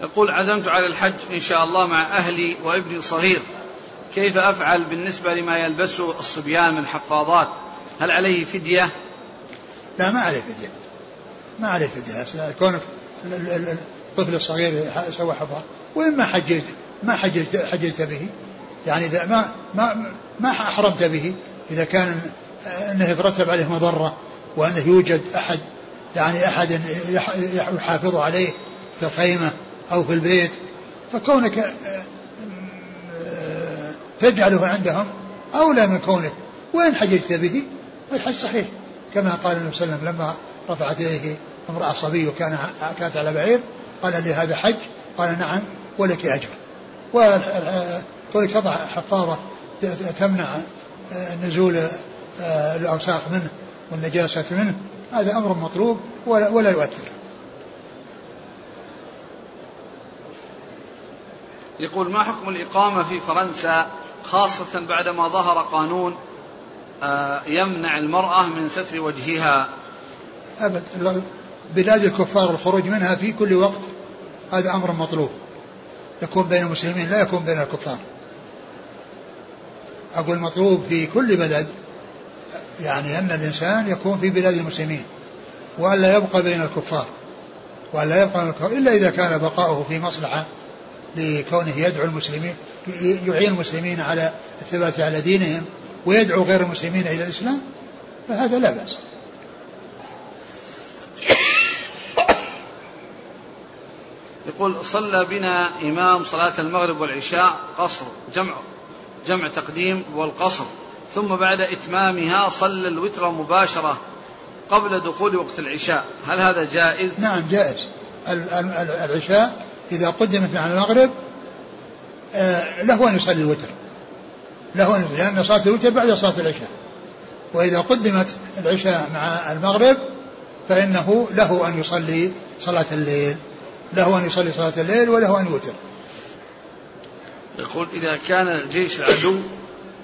يقول عزمت على الحج إن شاء الله مع أهلي وابني صغير. كيف أفعل بالنسبة لما يلبسه الصبيان من حفاضات؟ هل عليه فدية؟ لا ما عليه فدية. ما عليه فدية. كونك الطفل الصغير سوى حفاظ وإما حجيت ما حجيت حجيت به. يعني إذا ما ما ما أحرمت به. إذا كان أنه يترتب عليه مضرة وأنه يوجد أحد يعني أحد يحافظ عليه في الخيمة أو في البيت. فكونك آه، آه، تجعله عندهم أولى من كونك. وإن حججت به فالحج صحيح كما قال النبي صلى الله عليه وسلم لما رفعت إليه امرأة صبي وكان كانت على بعير قال لي هذا حج؟ قال نعم ولك أجر. وكونك تضع حفاظة تمنع آه، نزول الأوساخ منه والنجاسة منه هذا أمر مطلوب ولا, ولا يؤثر. يقول ما حكم الإقامة في فرنسا خاصة بعدما ظهر قانون آه، يمنع المرأة من ستر وجهها؟ أبد. بلاد الكفار الخروج منها في كل وقت هذا أمر مطلوب. يكون بين المسلمين لا يكون بين الكفار. أقول مطلوب في كل بلد يعني أن الإنسان يكون في بلاد المسلمين وألا يبقى بين الكفار وأن لا يبقى من الكفار إلا إذا كان بقاؤه في مصلحة لكونه يدعو المسلمين يعين المسلمين على الثبات على دينهم ويدعو غير المسلمين إلى الإسلام فهذا لا بأس. يقول صلى بنا إمام صلاة المغرب والعشاء قصر جمع جمع تقديم والقصر. ثم بعد إتمامها صلى الوتر مباشرة قبل دخول وقت العشاء. هل هذا جائز؟ نعم جائز. العشاء إذا قدمت مع المغرب آه، له أن يصلي الوتر. له أن لأن صلاة الوتر بعد صلاة العشاء. وإذا قدمت العشاء مع المغرب فإنه له أن يصلي صلاة الليل. له أن يصلي صلاة الليل وله أن يوتر. يقول إذا كان جيش العدو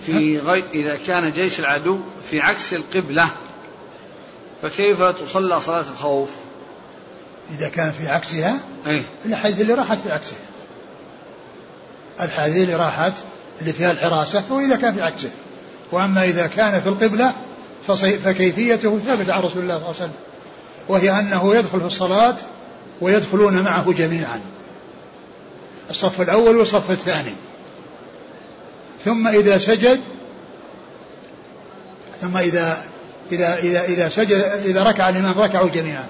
في غير إذا كان جيش العدو في عكس القبلة فكيف تصلى صلاة الخوف؟ إذا كان في عكسها؟ إيه؟ الحديث اللي راحت في عكسها. الحديث اللي راحت اللي فيها الحراسة هو إذا كان في عكسه وأما إذا كان في القبلة فكيفيته ثابتة عن رسول الله صلى الله عليه وسلم. وهي أنه يدخل في الصلاة ويدخلون معه جميعا. الصف الأول والصف الثاني. ثم إذا سجد ثم إذا إذا إذا إذا سجد إذا ركع الإمام ركعوا جميعا.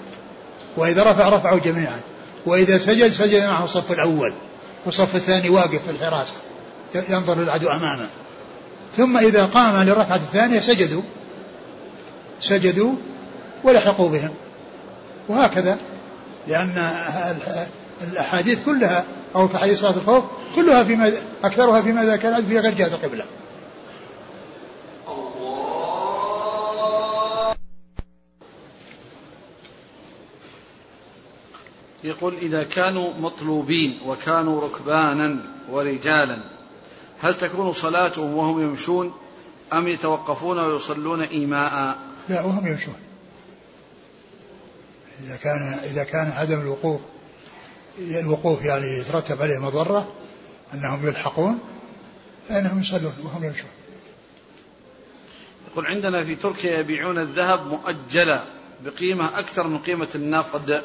وإذا رفع رفعوا جميعا. وإذا سجد سجد معه الصف الأول والصف الثاني واقف في الحراسة ينظر للعدو أمامه. ثم إذا قام للركعة الثانية سجدوا سجدوا ولحقوا بهم. وهكذا لأن الأحاديث كلها أو في حديث صلاة الخوف كلها فيما أكثرها فيما إذا كان في غير جهة القبلة. يقول إذا كانوا مطلوبين وكانوا ركبانا ورجالا هل تكون صلاتهم وهم يمشون أم يتوقفون ويصلون إيماء؟ لا وهم يمشون. إذا كان إذا كان عدم الوقوف الوقوف يعني يترتب عليه مضرة أنهم يلحقون فإنهم يصلون وهم يمشون. يقول عندنا في تركيا يبيعون الذهب مؤجلا بقيمة أكثر من قيمة النقد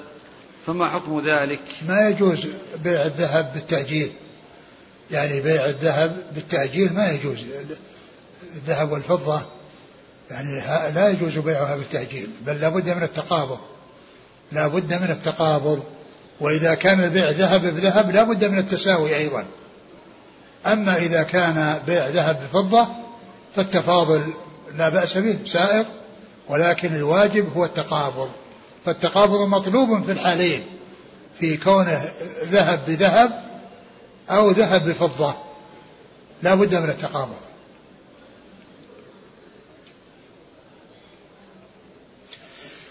فما حكم ذلك؟ ما يجوز بيع الذهب بالتأجيل. يعني بيع الذهب بالتأجيل ما يجوز. الذهب والفضة يعني لا يجوز بيعها بالتأجيل بل لابد من التقابض. لا بد من التقابض. وإذا كان البيع ذهب بذهب لا بد من التساوي أيضا. أما إذا كان بيع ذهب بفضة فالتفاضل لا بأس به سائق ولكن الواجب هو التقابض. فالتقابض مطلوب في الحالين في كونه ذهب بذهب أو ذهب بفضة. لا بد من التقابض.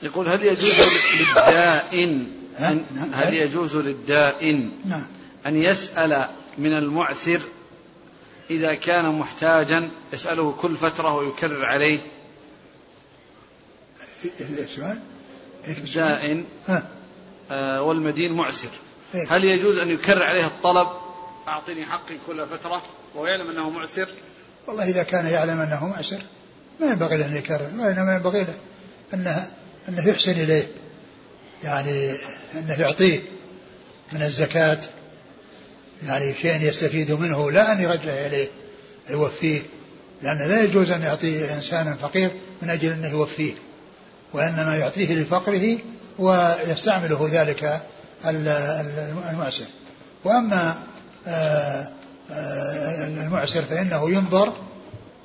يقول هل يجوز للدائن أن. هل يجوز للدائن نعم. أن يسأل من المعسر إذا كان محتاجا يسأله كل فترة ويكرر عليه؟ السؤال دائن. آه والمدين معسر. إيه. هل يجوز أن يكرر عليه الطلب؟ أعطني حقي كل فترة وهو يعلم أنه معسر. والله إذا كان يعلم أنه معسر ما ينبغي له أن يكرر وإنما ينبغي له أنه أنه يحسن إليه. يعني أنه يعطيه من الزكاة يعني شيء يستفيد منه لا أن يرجع إليه يوفيه لأن لا يجوز أن يعطي إنسانا فقير من أجل أنه يوفيه وإنما يعطيه لفقره ويستعمله ذلك المعسر. وأما آه، آه، المعسر فإنه ينظر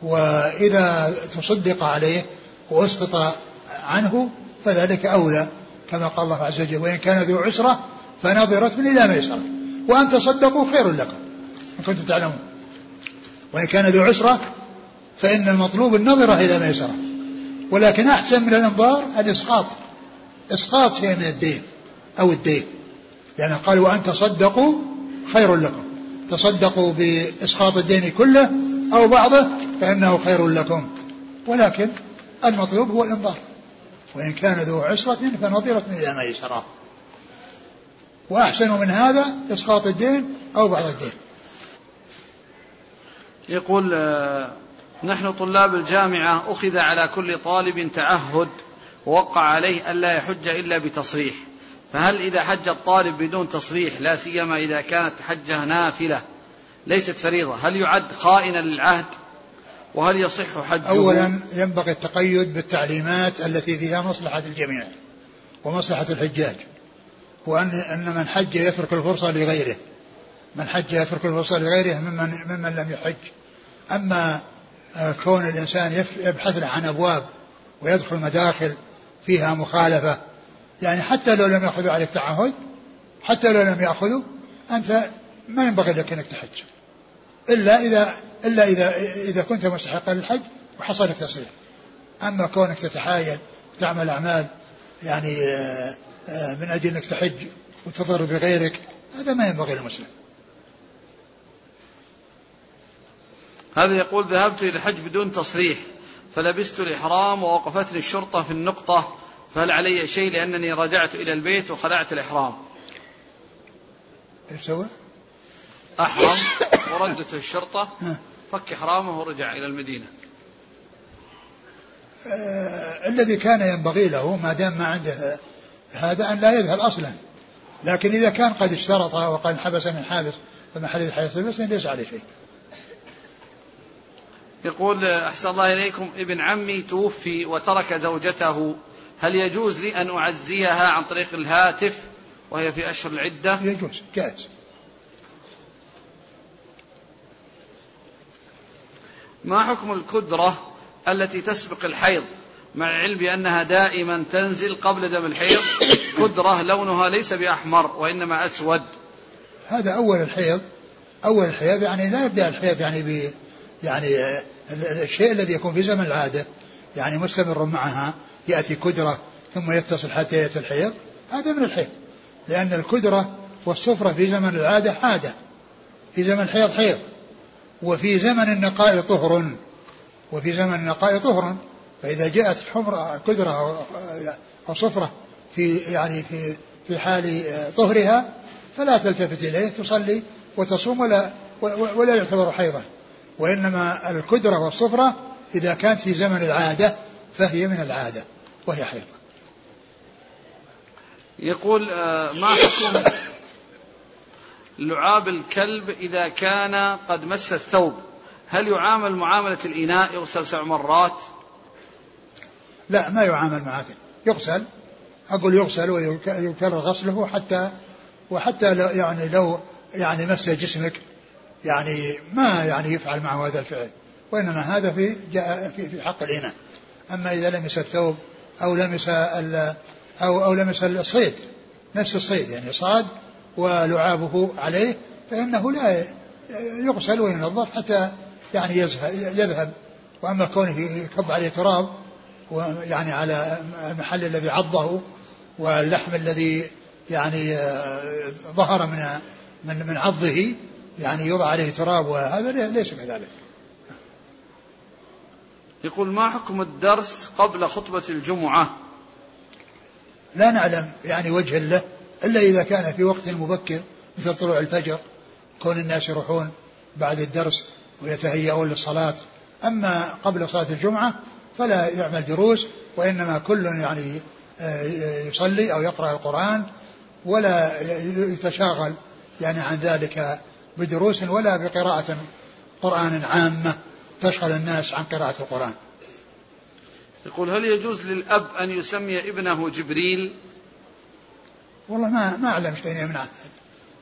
وإذا تصدق عليه وأسقط عنه فذلك أولى. كما قال الله عز وجل وإن كان ذو عسرة فنظرة إلى ميسرة وأن تصدقوا خير لكم إن كنتم تعلمون. وإن كان ذو عسرة فإن المطلوب النظرة إلى ميسرة ولكن أحسن من الإنظار الإسقاط. إسقاط شيء من الدين أو الدين. لأن قال وأن تصدقوا خير لكم. تصدقوا بإسقاط الدين كله أو بعضه فإنه خير لكم. ولكن المطلوب هو الإنظار. وإن كان ذو عسرة فنظرة إلى ميسرة وأحسن من هذا إسقاط الدين أو بعض الدين. يقول آه، نحن طلاب الجامعة أخذ على كل طالب تعهد ووقع عليه ألا يحج إلا بتصريح. فهل إذا حج الطالب بدون تصريح لا سيما إذا كانت حجة نافلة ليست فريضة هل يعد خائنا للعهد؟ وهل يصح حجه؟ أولا ينبغي التقيد بالتعليمات التي فيها مصلحة الجميع ومصلحة الحجاج وأن أن من حج يترك الفرصة لغيره. من حج يترك الفرصة لغيره ممن, ممن لم يحج. أما آه، كون الإنسان يبحث عن أبواب ويدخل مداخل فيها مخالفة يعني حتى لو لم يأخذوا عليك تعهد حتى لو لم يأخذوا أنت ما ينبغي لك أنك تحج. إلا إذا إلا إذا إذا كنت مستحقا للحج وحصل لك تصريح أما كونك تتحايل وتعمل أعمال يعني آه، آه، من أجل أنك تحج وتضر بغيرك هذا ما ينبغي للمسلم. هذا يقول ذهبت إلى الحج بدون تصريح فلبست الإحرام ووقفتني الشرطة في النقطة فهل علي شيء لأنني رجعت إلى البيت وخلعت الإحرام؟ إيش سوى؟ أحرم وردته الشرطة فك إحرامه ورجع إلى المدينة. آه الذي كان ينبغي له ما دام ما عنده هذا أن لا يذهب أصلا. لكن إذا كان قد اشترط وقال حبسني الحابس فمحل الحياة ليس عليه شيء. يقول أحسن الله إليكم ابن عمي توفي وترك زوجته. هل يجوز لي أن أعزيها عن طريق الهاتف؟ وهي في أشهر العدة. يجوز جائز. ما حكم الكدرة التي تسبق الحيض؟ مع العلم بأنها دائما تنزل قبل دم الحيض كدرة لونها ليس بأحمر وإنما أسود. هذا أول الحيض. أول الحيض يعني لا يبدأ الحيض يعني ب يعني الشيء الذي يكون في زمن العادة. يعني مستمر معها يأتي كدرة ثم يتصل حتى يأتي الحيض. هذا من الحيض. لأن الكدرة والسفرة في زمن العادة عادة في زمن الحيض حيض. وفي زمن النقاء طهر. وفي زمن النقاء طهر. فإذا جاءت حمرة كدرة أو صفرة في يعني في في حال طهرها فلا تلتفت إليه تصلي وتصوم ولا ولا يعتبر حيضا. وإنما الكدرة والصفرة إذا كانت في زمن العادة فهي من العادة وهي حيض يقول آه، ما حكم لعاب الكلب إذا كان قد مس الثوب. هل يعامل معاملة الإناء يغسل سبع مرات؟ لا ما يعامل معاملة يغسل. أقول يغسل ويكرر غسله حتى وحتى لو يعني لو يعني مس جسمك. يعني ما يعني يفعل معه هذا الفعل. وإنما هذا في جاء في, في حق الإناء. أما إذا لمس الثوب أو لمس أو أو لمس الصيد نفس الصيد يعني صاد ولعابه عليه فإنه لا يغسل وينظف حتى يعني يذهب. وأما كونه يكب عليه تراب ويعني على المحل الذي عضه واللحم الذي يعني ظهر من من من عضه يعني يوضع عليه تراب وهذا ليس كذلك. يقول ما حكم الدرس قبل خطبة الجمعة؟ لا نعلم يعني وجه له. إلا إذا كان في وقت مبكر مثل طلوع الفجر كون الناس يروحون بعد الدرس ويتهيئون للصلاة. أما قبل صلاة الجمعة فلا يعمل دروس وإنما كل يعني آه، يصلي أو يقرأ القرآن ولا يتشاغل يعني عن ذلك بدروس ولا بقراءة قرآن عامة تشغل الناس عن قراءة القرآن. يقول هل يجوز للأب أن يسمي ابنه جبريل؟ والله ما ما أعلم شيء يمنع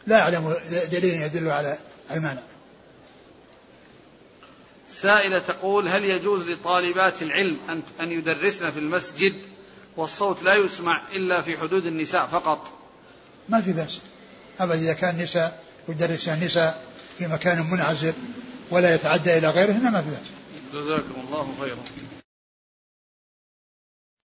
لا أعلم دليل يدل على المانع. سائلة تقول هل يجوز لطالبات العلم أن أن يدرسن في المسجد والصوت لا يسمع إلا في حدود النساء فقط؟ ما في بأس. أبدا إذا كان نساء يدرسن النساء في مكان منعزل ولا يتعدى إلى غيرهن ما في بأس. جزاكم الله خيرا.